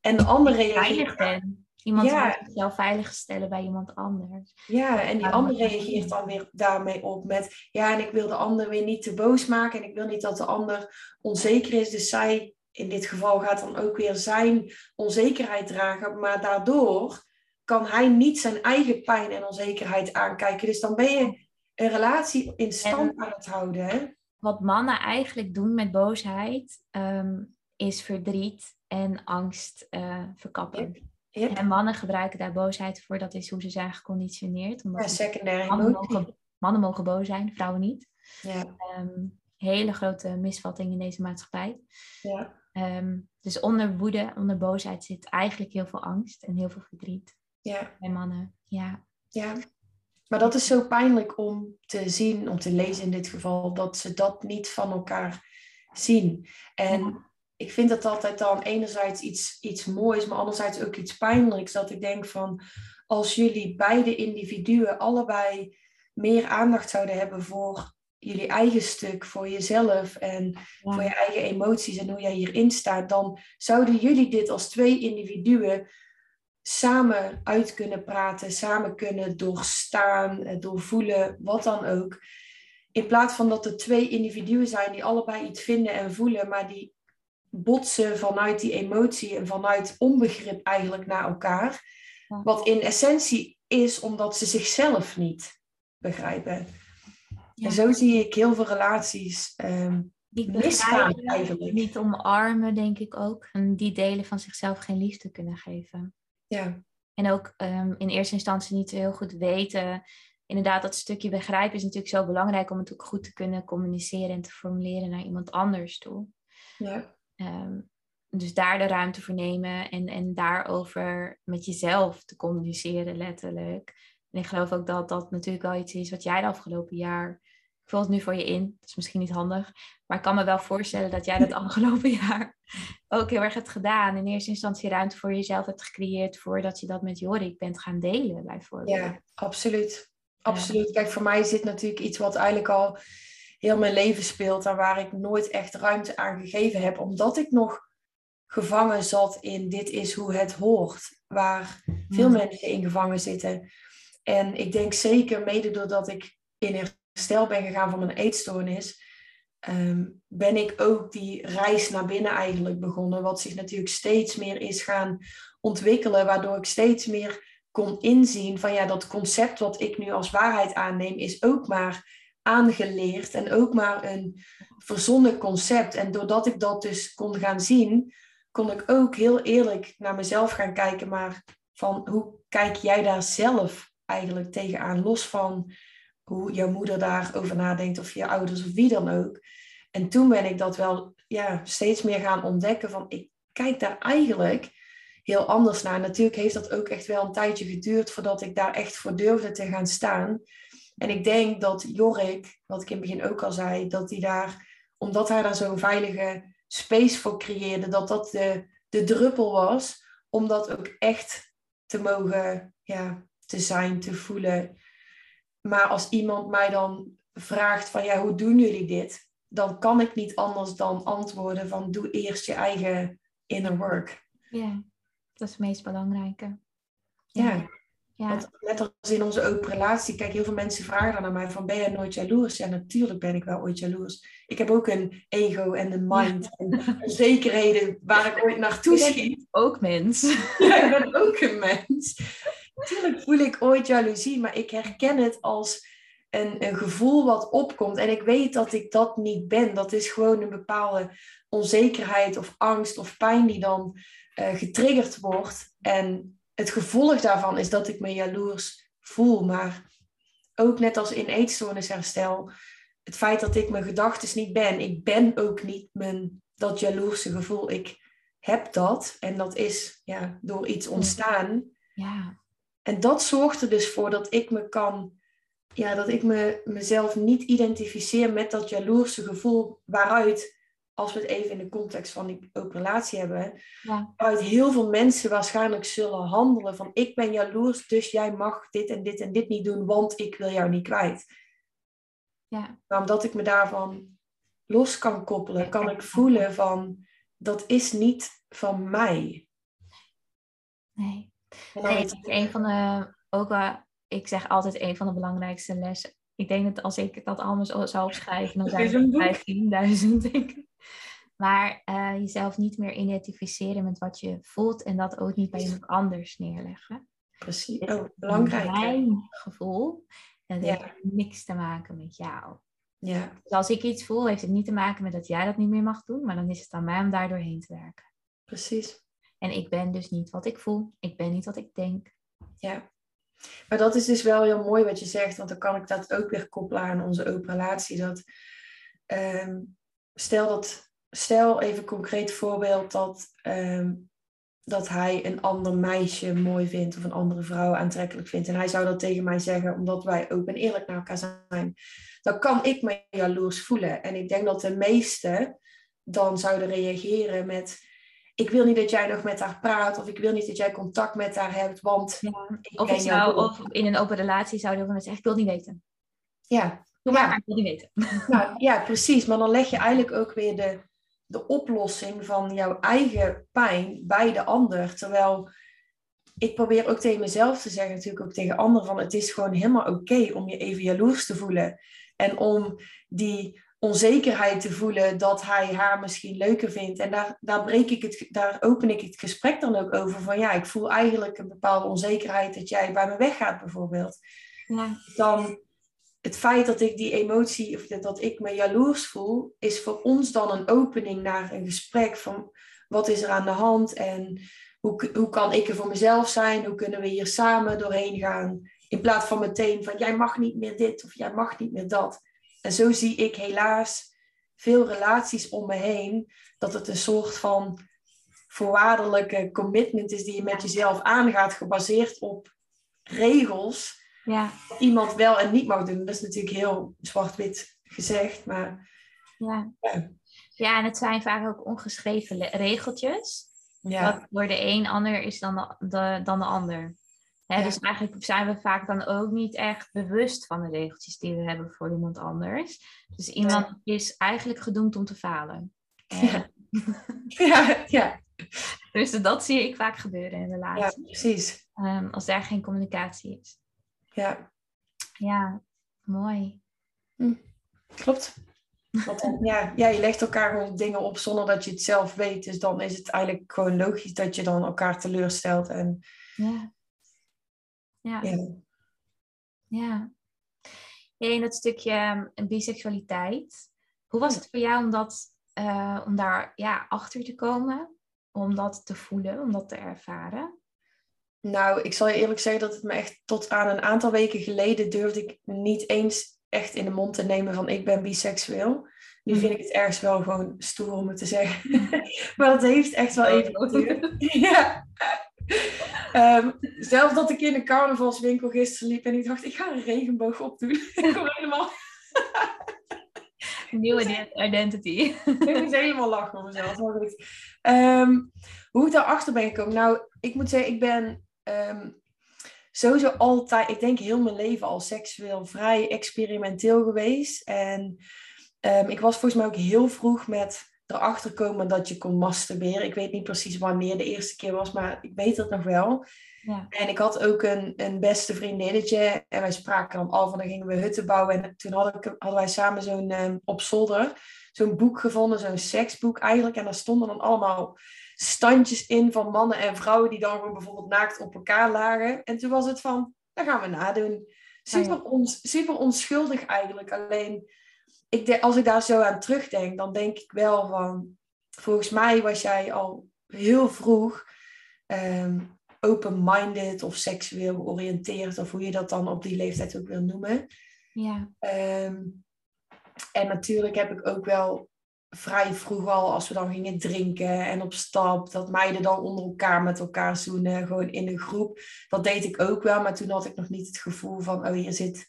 En de andere reageert. Ben. Iemand ja. zichzelf veilig stellen bij iemand anders. Ja, en die ander reageert dan weer daarmee op met ja, en ik wil de ander weer niet te boos maken en ik wil niet dat de ander onzeker is. Dus zij in dit geval gaat dan ook weer zijn onzekerheid dragen, maar daardoor kan hij niet zijn eigen pijn en onzekerheid aankijken. Dus dan ben je een relatie in stand aan het houden. Hè? wat mannen eigenlijk doen met boosheid, um, is verdriet en angst uh, verkappen. En mannen gebruiken daar boosheid voor, dat is hoe ze zijn geconditioneerd. Omdat ja, secundaire mannen mogen, mannen mogen boos zijn, vrouwen niet. Ja. Um, hele grote misvatting in deze maatschappij. Ja. Um, dus onder woede, onder boosheid zit eigenlijk heel veel angst en heel veel verdriet. Ja. Bij mannen, ja. Ja, maar dat is zo pijnlijk om te zien, om te lezen in dit geval, dat ze dat niet van elkaar zien. En ik vind dat altijd dan enerzijds iets, iets moois, maar anderzijds ook iets pijnlijks. Dat ik denk van, als jullie beide individuen allebei meer aandacht zouden hebben voor jullie eigen stuk, voor jezelf en voor je eigen emoties en hoe jij hierin staat, dan zouden jullie dit als twee individuen samen uit kunnen praten, samen kunnen doorstaan, eh, doorvoelen, wat dan ook. In plaats van dat er twee individuen zijn die allebei iets vinden en voelen, maar die botsen vanuit die emotie en vanuit onbegrip eigenlijk naar elkaar. Wat in essentie is omdat ze zichzelf niet begrijpen. En zo zie ik heel veel relaties um, misgaan eigenlijk. Niet omarmen, denk ik ook. En die delen van zichzelf geen liefde kunnen geven. Ja. En ook um, in eerste instantie niet heel goed weten. Inderdaad, dat stukje begrijpen is natuurlijk zo belangrijk om het ook goed te kunnen communiceren en te formuleren naar iemand anders toe. Ja. Um, dus daar de ruimte voor nemen en, en daarover met jezelf te communiceren, letterlijk. En ik geloof ook dat dat natuurlijk wel iets is wat jij de afgelopen jaar ik vul het nu voor je in. Dat is misschien niet handig. Maar ik kan me wel voorstellen dat jij dat afgelopen jaar ook heel erg hebt gedaan. In eerste instantie ruimte voor jezelf hebt gecreëerd voordat je dat met Jorik bent gaan delen, bijvoorbeeld. Ja, absoluut. Absoluut. Kijk, voor mij zit natuurlijk iets wat eigenlijk al heel mijn leven speelt en waar ik nooit echt ruimte aan gegeven heb, omdat ik nog gevangen zat in dit is hoe het hoort, waar veel mensen in gevangen zitten. En ik denk zeker mede doordat ik in herstel ben gegaan van mijn eetstoornis, ehm, ben ik ook die reis naar binnen eigenlijk begonnen. Wat zich natuurlijk steeds meer is gaan ontwikkelen, waardoor ik steeds meer kon inzien van ja, dat concept wat ik nu als waarheid aanneem, is ook maar aangeleerd en ook maar een verzonnen concept. En doordat ik dat dus kon gaan zien, kon ik ook heel eerlijk naar mezelf gaan kijken, maar van hoe kijk jij daar zelf eigenlijk tegenaan, los van hoe jouw moeder daarover nadenkt of je ouders of wie dan ook. En toen ben ik dat wel ja, steeds meer gaan ontdekken van ik kijk daar eigenlijk heel anders naar. Natuurlijk heeft dat ook echt wel een tijdje geduurd voordat ik daar echt voor durfde te gaan staan. En ik denk dat Jorik, wat ik in het begin ook al zei, dat hij daar, omdat hij daar zo'n veilige space voor creëerde, dat dat de, de druppel was om dat ook echt te mogen, ja, te zijn, te voelen. Maar als iemand mij dan vraagt van ja, hoe doen jullie dit? Dan kan ik niet anders dan antwoorden van doe eerst je eigen inner work. Ja, dat is het meest belangrijke. Ja. Ja. Want net als in onze open relatie, kijk, heel veel mensen vragen dan aan mij van, ben je nooit jaloers? Ja, natuurlijk ben ik wel ooit jaloers. Ik heb ook een ego en een mind en zekerheden waar ik ooit naartoe schiet. ook mens. Ja, ik ben ook een mens. Natuurlijk voel ik ooit jaloezie, maar ik herken het als een, een gevoel wat opkomt. En ik weet dat ik dat niet ben. Dat is gewoon een bepaalde onzekerheid of angst of pijn die dan uh, getriggerd wordt. En het gevolg daarvan is dat ik me jaloers voel. Maar ook net als in eetstoornisherstel, het feit dat ik mijn gedachten niet ben. Ik ben ook niet mijn, dat jaloerse gevoel. Ik heb dat en dat is ja, door iets ontstaan. Ja. En dat zorgt er dus voor dat ik me kan, ja, dat ik me, mezelf niet identificeer met dat jaloerse gevoel waaruit als we het even in de context van die open relatie hebben, ja. waaruit heel veel mensen waarschijnlijk zullen handelen van ik ben jaloers, dus jij mag dit en dit en dit niet doen, want ik wil jou niet kwijt. Ja. Maar omdat ik me daarvan los kan koppelen, kan ik voelen van dat is niet van mij. Nee. Nee, het is een van de, ook wel, ik zeg altijd een van de belangrijkste lessen. Ik denk dat als ik dat allemaal zou opschrijven, dan zijn het 15.000, denk ik. Maar uh, jezelf niet meer identificeren met wat je voelt en dat ook niet bij iemand anders neerleggen. Precies, oh, belangrijk. Mijn gevoel, en dat heeft niks te maken met jou. Ja. Dus als ik iets voel, heeft het niet te maken met dat jij dat niet meer mag doen, maar dan is het aan mij om daar doorheen te werken. Precies. En ik ben dus niet wat ik voel, ik ben niet wat ik denk. Ja. Maar dat is dus wel heel mooi wat je zegt, want dan kan ik dat ook weer koppelen aan onze open relatie. Dat, ehm, stel dat stel even concreet voorbeeld dat, ehm, dat hij een ander meisje mooi vindt of een andere vrouw aantrekkelijk vindt. En hij zou dat tegen mij zeggen omdat wij open en eerlijk naar elkaar zijn. Dan kan ik me jaloers voelen. En ik denk dat de meesten dan zouden reageren met... Ik wil niet dat jij nog met haar praat of ik wil niet dat jij contact met haar hebt, want... Ja. Of, ik zou, of in een open relatie zouden mensen zeggen, ik wil niet weten. Ja. Doe maar, ik wil niet weten. Nou, ja, precies. Maar dan leg je eigenlijk ook weer de, de oplossing van jouw eigen pijn bij de ander. Terwijl ik probeer ook tegen mezelf te zeggen, natuurlijk ook tegen anderen, van het is gewoon helemaal oké om je even jaloers te voelen. En om die onzekerheid te voelen dat hij haar misschien leuker vindt. En daar, daar, breek ik het, daar open ik het gesprek dan ook over. Van ja, ik voel eigenlijk een bepaalde onzekerheid dat jij bij me weggaat bijvoorbeeld. Ja. Dan het feit dat ik die emotie, of dat ik me jaloers voel, is voor ons dan een opening naar een gesprek van wat is er aan de hand en hoe, hoe kan ik er voor mezelf zijn, hoe kunnen we hier samen doorheen gaan, in plaats van meteen van jij mag niet meer dit of jij mag niet meer dat. En zo zie ik helaas veel relaties om me heen, dat het een soort van voorwaardelijke commitment is die je met jezelf aangaat, gebaseerd op regels ja. iemand wel en niet mag doen. Dat is natuurlijk heel zwart-wit gezegd, maar... Ja. ja. Ja, en het zijn vaak ook ongeschreven regeltjes. Ja. Wat voor de een ander is dan de, de dan de ander. Hè, Dus eigenlijk zijn we vaak dan ook niet echt bewust van de regeltjes die we hebben voor iemand anders. Dus iemand is eigenlijk gedoemd om te falen. Ja. ja, ja. Dus dat zie ik vaak gebeuren in relaties. Ja, precies. Um, als daar geen communicatie is. Ja. Ja, mooi. Hm. Klopt. Want ja, ja, je legt elkaar gewoon dingen op zonder dat je het zelf weet. Dus dan is het eigenlijk gewoon logisch dat je dan elkaar teleurstelt. En, ja. Ja. Ja. ja. En dat stukje um, biseksualiteit. Hoe was het voor jou om, dat, uh, om daar ja, achter te komen? Om dat te voelen, om dat te ervaren? Nou, ik zal je eerlijk zeggen dat het me echt tot aan een aantal weken geleden durfde ik niet eens echt in de mond te nemen van ik ben biseksueel. Nu vind ik het ergens wel gewoon stoer om het te zeggen. maar dat heeft echt wel even geduurd. ja. Um, zelfs dat ik in een carnavalswinkel gisteren liep en ik dacht, ik ga een regenboog opdoen. ik kom helemaal... Nieuwe identity. ik moet helemaal lachen om mezelf. Um, hoe ik daarachter ben gekomen? Nou, ik moet zeggen, ik ben um, sowieso altijd, ik denk heel mijn leven al seksueel vrij experimenteel geweest. En um, ik was volgens mij ook heel vroeg met erachter komen dat je kon masturberen. Ik weet niet precies wanneer de eerste keer was, maar ik weet het nog wel. Ja. En ik had ook een, een beste vriendinnetje. En wij spraken dan af en dan gingen we hutten bouwen. En toen hadden, hadden wij samen zo'n um, op zolder zo'n boek gevonden, zo'n seksboek eigenlijk. En daar stonden dan allemaal standjes in van mannen en vrouwen die dan gewoon bijvoorbeeld naakt op elkaar lagen. En toen was het van, dat gaan we nadoen. Super, ons, super onschuldig eigenlijk. Alleen, ik als ik daar zo aan terugdenk, dan denk ik wel van... Volgens mij was jij al heel vroeg um, open-minded of seksueel georiënteerd, of hoe je dat dan op die leeftijd ook wil noemen. Ja. Um, en natuurlijk heb ik ook wel vrij vroeg al, als we dan gingen drinken en op stap, dat meiden dan onder elkaar met elkaar zoenen, gewoon in een groep. Dat deed ik ook wel, maar toen had ik nog niet het gevoel van, oh hier zit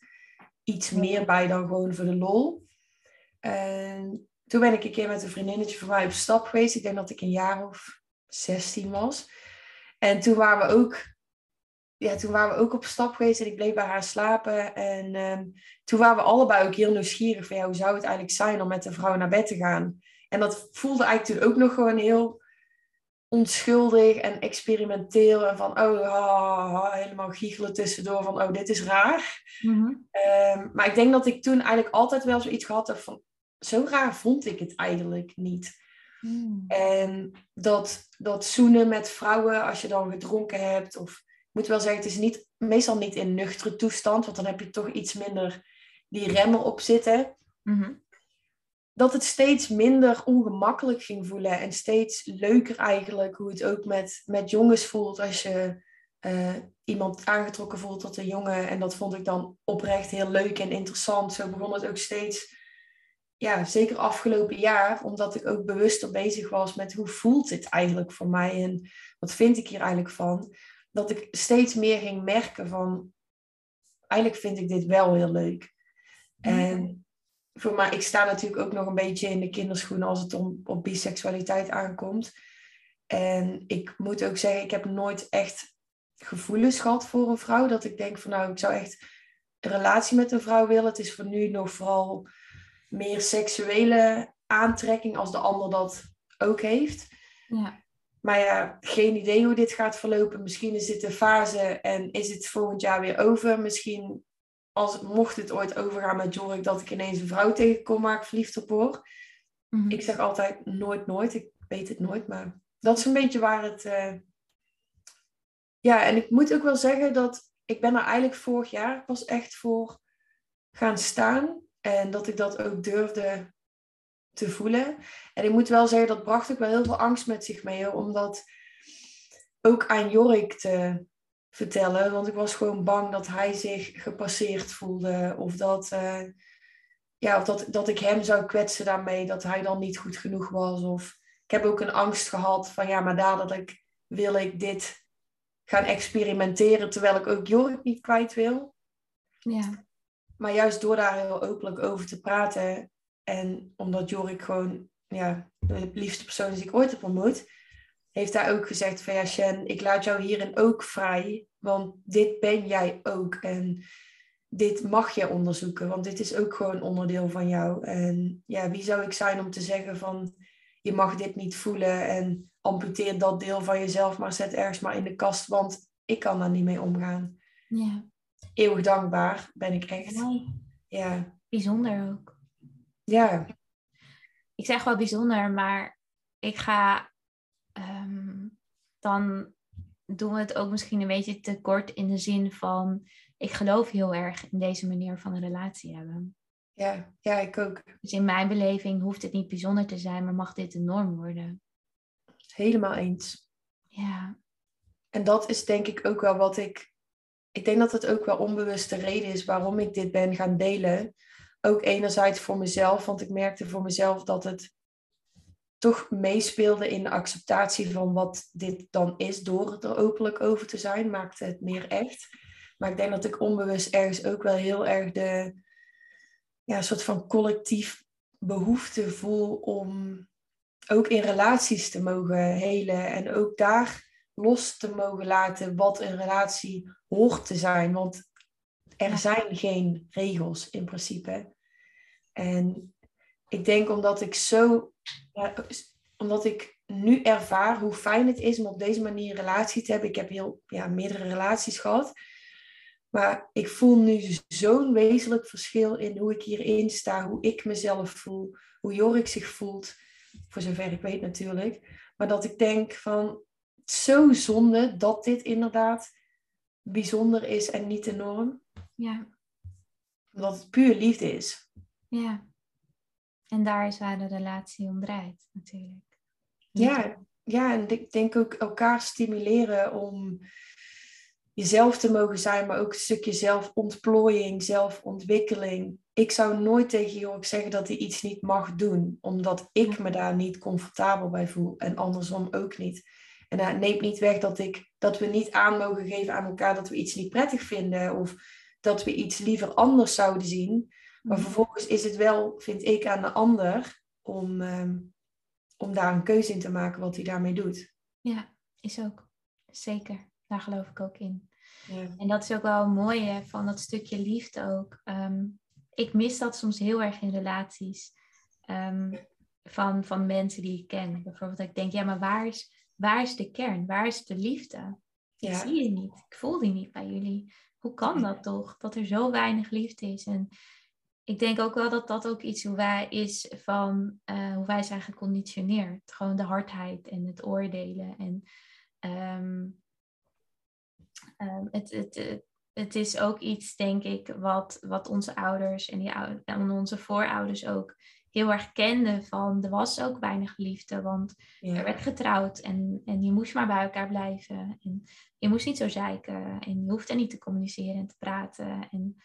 iets meer bij dan gewoon voor de lol. En toen ben ik een keer met een vriendinnetje van mij op stap geweest. Ik denk dat ik een jaar of 16 was. En toen waren we ook ja, toen waren we ook op stap geweest en ik bleef bij haar slapen. En um, toen waren we allebei ook heel nieuwsgierig van ja, hoe zou het eigenlijk zijn om met de vrouw naar bed te gaan. En dat voelde eigenlijk toen ook nog gewoon heel onschuldig en experimenteel. En van oh, helemaal giechelen tussendoor van oh, dit is raar. Mhm. um, maar ik denk dat ik toen eigenlijk altijd wel zoiets gehad heb van zo raar vond ik het eigenlijk niet. Mm. En dat, dat zoenen met vrouwen als je dan gedronken hebt of moet wel zeggen, het is niet, meestal niet in nuchtere toestand, want dan heb je toch iets minder die remmen op zitten. Mhm. Dat het steeds minder ongemakkelijk ging voelen en steeds leuker eigenlijk hoe het ook met, met jongens voelt als je uh, iemand aangetrokken voelt tot een jongen. En dat vond ik dan oprecht heel leuk en interessant. Zo begon het ook steeds, ja, zeker afgelopen jaar, omdat ik ook bewuster bezig was met hoe voelt dit eigenlijk voor mij en wat vind ik hier eigenlijk van dat ik steeds meer ging merken van, eigenlijk vind ik dit wel heel leuk. En voor mij, ik sta natuurlijk ook nog een beetje in de kinderschoenen als het om op biseksualiteit aankomt. En ik moet ook zeggen, ik heb nooit echt gevoelens gehad voor een vrouw. Dat ik denk van nou, ik zou echt een relatie met een vrouw willen. Het is voor nu nog vooral meer seksuele aantrekking als de ander dat ook heeft. Ja. Maar ja, geen idee hoe dit gaat verlopen. Misschien is dit een fase en is het volgend jaar weer over. Misschien, als, mocht het ooit overgaan met Jorik, dat ik ineens een vrouw tegenkom waar ik verliefd op word. Mhm. Ik zeg altijd nooit, nooit. Ik weet het nooit, maar dat is een beetje waar het... Uh... Ja, en ik moet ook wel zeggen dat ik ben er eigenlijk vorig jaar pas echt voor gaan staan. En dat ik dat ook durfde te voelen. En ik moet wel zeggen, dat bracht ook wel heel veel angst met zich mee. Omdat ook aan Jorik te vertellen. Want ik was gewoon bang dat hij zich gepasseerd voelde. Of dat, uh, ja, of dat, dat ik hem zou kwetsen daarmee. Dat hij dan niet goed genoeg was. Of ik heb ook een angst gehad van ja, maar dadelijk wil ik dit gaan experimenteren. Terwijl ik ook Jorik niet kwijt wil. Ja. Maar juist door daar heel openlijk over te praten en omdat Jorik gewoon ja, de liefste persoon is die ik ooit heb ontmoet, heeft hij ook gezegd van ja, Shen, ik laat jou hierin ook vrij, want dit ben jij ook. En dit mag je onderzoeken, want dit is ook gewoon onderdeel van jou. En ja, wie zou ik zijn om te zeggen van je mag dit niet voelen en amputeer dat deel van jezelf, maar zet ergens maar in de kast, want ik kan daar niet mee omgaan. Ja. Eeuwig dankbaar ben ik echt. Mooi. Ja. Bijzonder ook. Ja. Ik zeg wel bijzonder, maar ik ga um, dan doen we het ook misschien een beetje te kort in de zin van ik geloof heel erg in deze manier van een relatie hebben. Ja, ja, ik ook. Dus in mijn beleving hoeft het niet bijzonder te zijn, maar mag dit de norm worden. Helemaal eens. Ja. En dat is denk ik ook wel wat ik. Ik denk dat het ook wel onbewuste reden is waarom ik dit ben gaan delen ook enerzijds voor mezelf, want ik merkte voor mezelf dat het toch meespeelde in de acceptatie van wat dit dan is, door er openlijk over te zijn, maakte het meer echt. Maar ik denk dat ik onbewust ergens ook wel heel erg de ja, soort van collectief behoefte voel om ook in relaties te mogen helen en ook daar los te mogen laten wat een relatie hoort te zijn. Want er zijn geen regels in principe. En ik denk omdat ik zo, omdat ik nu ervaar hoe fijn het is om op deze manier een relatie te hebben. Ik heb heel ja, meerdere relaties gehad. Maar ik voel nu zo'n wezenlijk verschil in hoe ik hierin sta, hoe ik mezelf voel, hoe Jorik zich voelt, voor zover ik weet natuurlijk. Maar dat ik denk van, zo zonde dat dit inderdaad bijzonder is en niet de norm. Ja. Omdat het puur liefde is. Ja. En daar is waar de relatie om draait, natuurlijk. Ja, ja, en ik denk ook elkaar stimuleren om jezelf te mogen zijn, maar ook een stukje zelfontplooiing, zelfontwikkeling. Ik zou nooit tegen Jorik zeggen dat hij iets niet mag doen, omdat ik me daar niet comfortabel bij voel en andersom ook niet. En dat neemt niet weg dat, ik, dat we niet aan mogen geven aan elkaar dat we iets niet prettig vinden of dat we iets liever anders zouden zien. Maar mhm. vervolgens is het wel, vind ik, aan de ander om, ehm, om daar een keuze in te maken wat hij daarmee doet. Ja, is ook. Zeker. Daar geloof ik ook in. Ja. En dat is ook wel mooi van dat stukje liefde ook. Ehm, ik mis dat soms heel erg in relaties ehm, van, van mensen die ik ken. Bijvoorbeeld dat ik denk, ja, maar waar is, waar is de kern? Waar is de liefde? Ik ja. zie je niet. Ik voel die niet bij jullie. Hoe kan dat toch? Dat er zo weinig liefde is. En ik denk ook wel dat dat ook iets hoe wij is van uh, hoe wij zijn geconditioneerd. Gewoon de hardheid en het oordelen. En ehm, ehm, het, het, het, is ook iets, denk ik, wat, wat onze ouders en, die, en onze voorouders ook heel erg kenden van er was ook weinig liefde, want er werd getrouwd en, en je moest maar bij elkaar blijven. En je moest niet zo zeiken en je hoefde niet te communiceren en te praten. En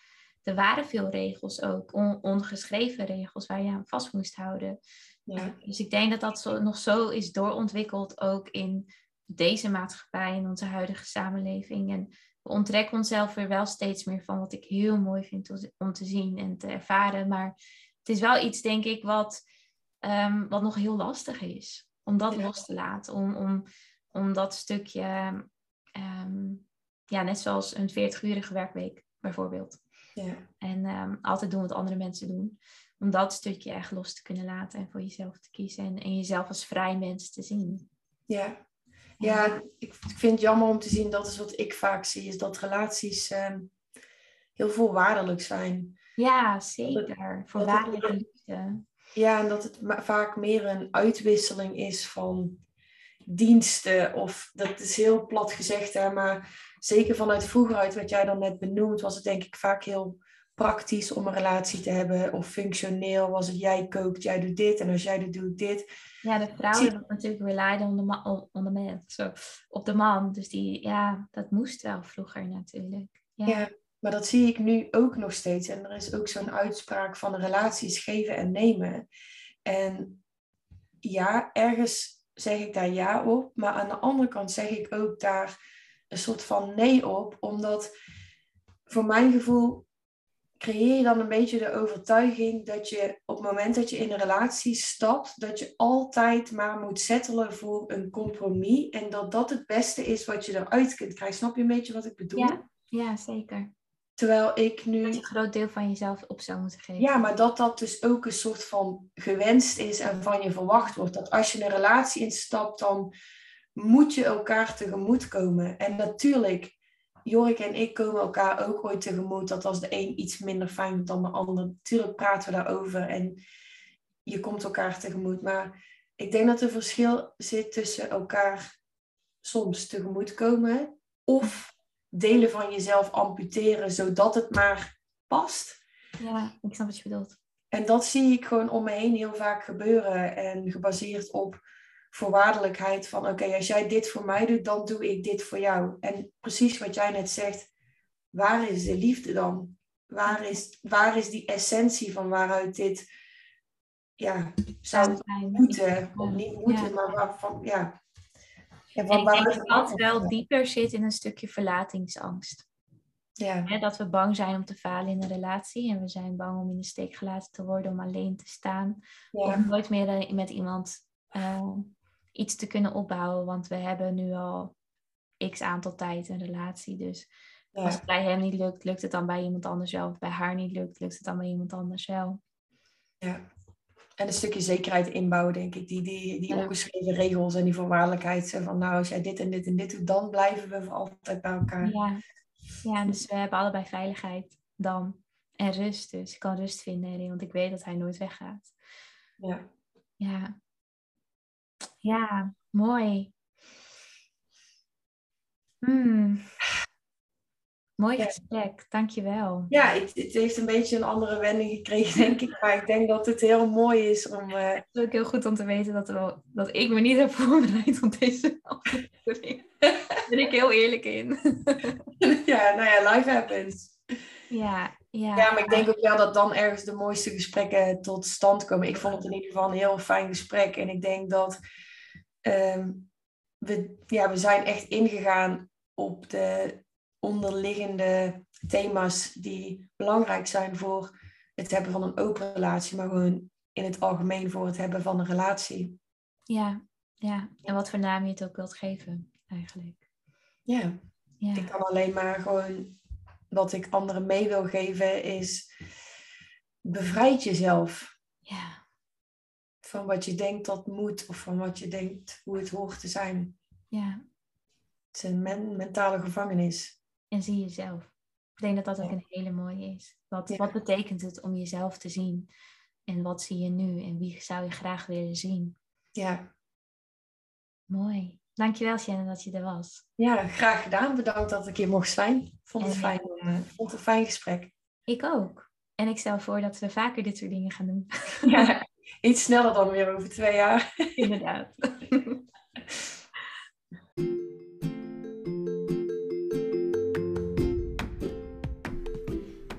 er waren veel regels ook, ongeschreven regels waar je aan vast moest houden. Ja. Dus ik denk dat dat zo, nog zo is doorontwikkeld ook in deze maatschappij, in onze huidige samenleving. En we onttrekken onszelf er wel steeds meer van, wat ik heel mooi vind om te zien en te ervaren. Maar het is wel iets, denk ik, wat, um, wat nog heel lastig is. Om dat los te laten. Om, om, om dat stukje, ehm, ja, net zoals een 40-urige werkweek bijvoorbeeld. Ja. En um, altijd doen wat andere mensen doen. Om dat stukje echt los te kunnen laten en voor jezelf te kiezen. En, en jezelf als vrij mens te zien. Ja, ja ik, vind het jammer om te zien, dat is wat ik vaak zie, is dat relaties um, heel voorwaardelijk zijn. Ja, zeker. Voorwaardelijke liefde. Ja, en dat het vaak meer een uitwisseling is van diensten. Of dat is heel plat gezegd, hè, maar zeker vanuit vroeger uit wat jij dan net benoemt, was het denk ik vaak heel praktisch om een relatie te hebben. Of functioneel was het jij kookt, jij doet dit en als jij doet, doe ik dit. Ja, de vrouwen Zie... natuurlijk relied on the, on the man, so, op de man. Dus die, ja, dat moest wel vroeger natuurlijk. Ja. ja. Maar dat zie ik nu ook nog steeds. En er is ook zo'n uitspraak van relaties geven en nemen. En ja, ergens zeg ik daar ja op. Maar aan de andere kant zeg ik ook daar een soort van nee op. Omdat voor mijn gevoel creëer je dan een beetje de overtuiging dat je op het moment dat je in een relatie stapt, dat je altijd maar moet settelen voor een compromis. En dat dat het beste is wat je eruit kunt krijgen. Snap je een beetje wat ik bedoel? Ja, ja zeker. Terwijl ik nu. Dat je een groot deel van jezelf op zou moeten geven. Ja, maar dat dat dus ook een soort van gewenst is en van je verwacht wordt. Dat als je een relatie instapt, dan moet je elkaar tegemoet komen. En natuurlijk, Jorik en ik komen elkaar ook ooit tegemoet dat als de een iets minder fijn vindt dan de ander, natuurlijk praten we daarover en je komt elkaar tegemoet. Maar ik denk dat er verschil zit tussen elkaar soms tegemoet komen of delen van jezelf amputeren zodat het maar past. Ja, ik snap wat je bedoelt. En dat zie ik gewoon om me heen heel vaak gebeuren en gebaseerd op voorwaardelijkheid van oké, als jij dit voor mij doet, dan doe ik dit voor jou. En precies wat jij net zegt, waar is de liefde dan? Waar is, waar is die essentie van waaruit dit ja, zou moeten, of niet moeten, maar waarvan, ja. Ja waar ik denk dat dat wel dieper zit in een stukje verlatingsangst. Ja. dat we bang zijn om te falen in een relatie en we zijn bang om in de steek gelaten te worden, om alleen te staan, ja. om nooit meer met iemand uh, iets te kunnen opbouwen. Want we hebben nu al x aantal tijd een relatie. Dus als het bij hem niet lukt, lukt het dan bij iemand anders wel. Of bij haar niet lukt, lukt het dan bij iemand anders wel. Ja. En een stukje zekerheid inbouwen, denk ik. Die, die, die ongeschreven regels en die voorwaardelijkheid. Van nou, als jij dit en dit en dit doet, dan blijven we voor altijd bij elkaar. Ja, ja dus we hebben allebei veiligheid dan. En rust dus. Ik kan rust vinden erin, want ik weet dat hij nooit weggaat. Ja. Ja. Ja, mooi. Hmm. Mooi gesprek, dankjewel. Ja, het, het, heeft een beetje een andere wending gekregen, denk ik. Maar ik denk dat het heel mooi is om... Uh... Het is ook heel goed om te weten dat, wel, dat ik me niet heb voorbereid op deze aflevering. Daar ben ik heel eerlijk in. ja, nou ja, life happens. Ja, ja. ja, maar ik denk ook wel dat dan ergens de mooiste gesprekken tot stand komen. Ik vond het in ieder geval een heel fijn gesprek. En ik denk dat ehm, we, ja, we zijn echt ingegaan op de onderliggende thema's die belangrijk zijn voor het hebben van een open relatie, maar gewoon in het algemeen voor het hebben van een relatie. Ja, ja. En wat voor naam je het ook wilt geven, eigenlijk. Ja. ja. Ik kan alleen maar gewoon wat ik anderen mee wil geven is bevrijd jezelf. Ja. Van wat je denkt dat moet of van wat je denkt hoe het hoort te zijn. Ja. Het is een mentale gevangenis. En zie jezelf. Ik denk dat dat ook een hele mooie is. Wat, wat betekent het om jezelf te zien? En wat zie je nu? En wie zou je graag willen zien? Ja. Mooi. Dankjewel Shannon dat je er was. Ja, graag gedaan. Bedankt dat ik hier mocht zijn. Vond het, fijn, uh, vond het een fijn gesprek. Ik ook. En ik stel voor dat we vaker dit soort dingen gaan doen. Ja, iets sneller dan weer over twee jaar. Inderdaad.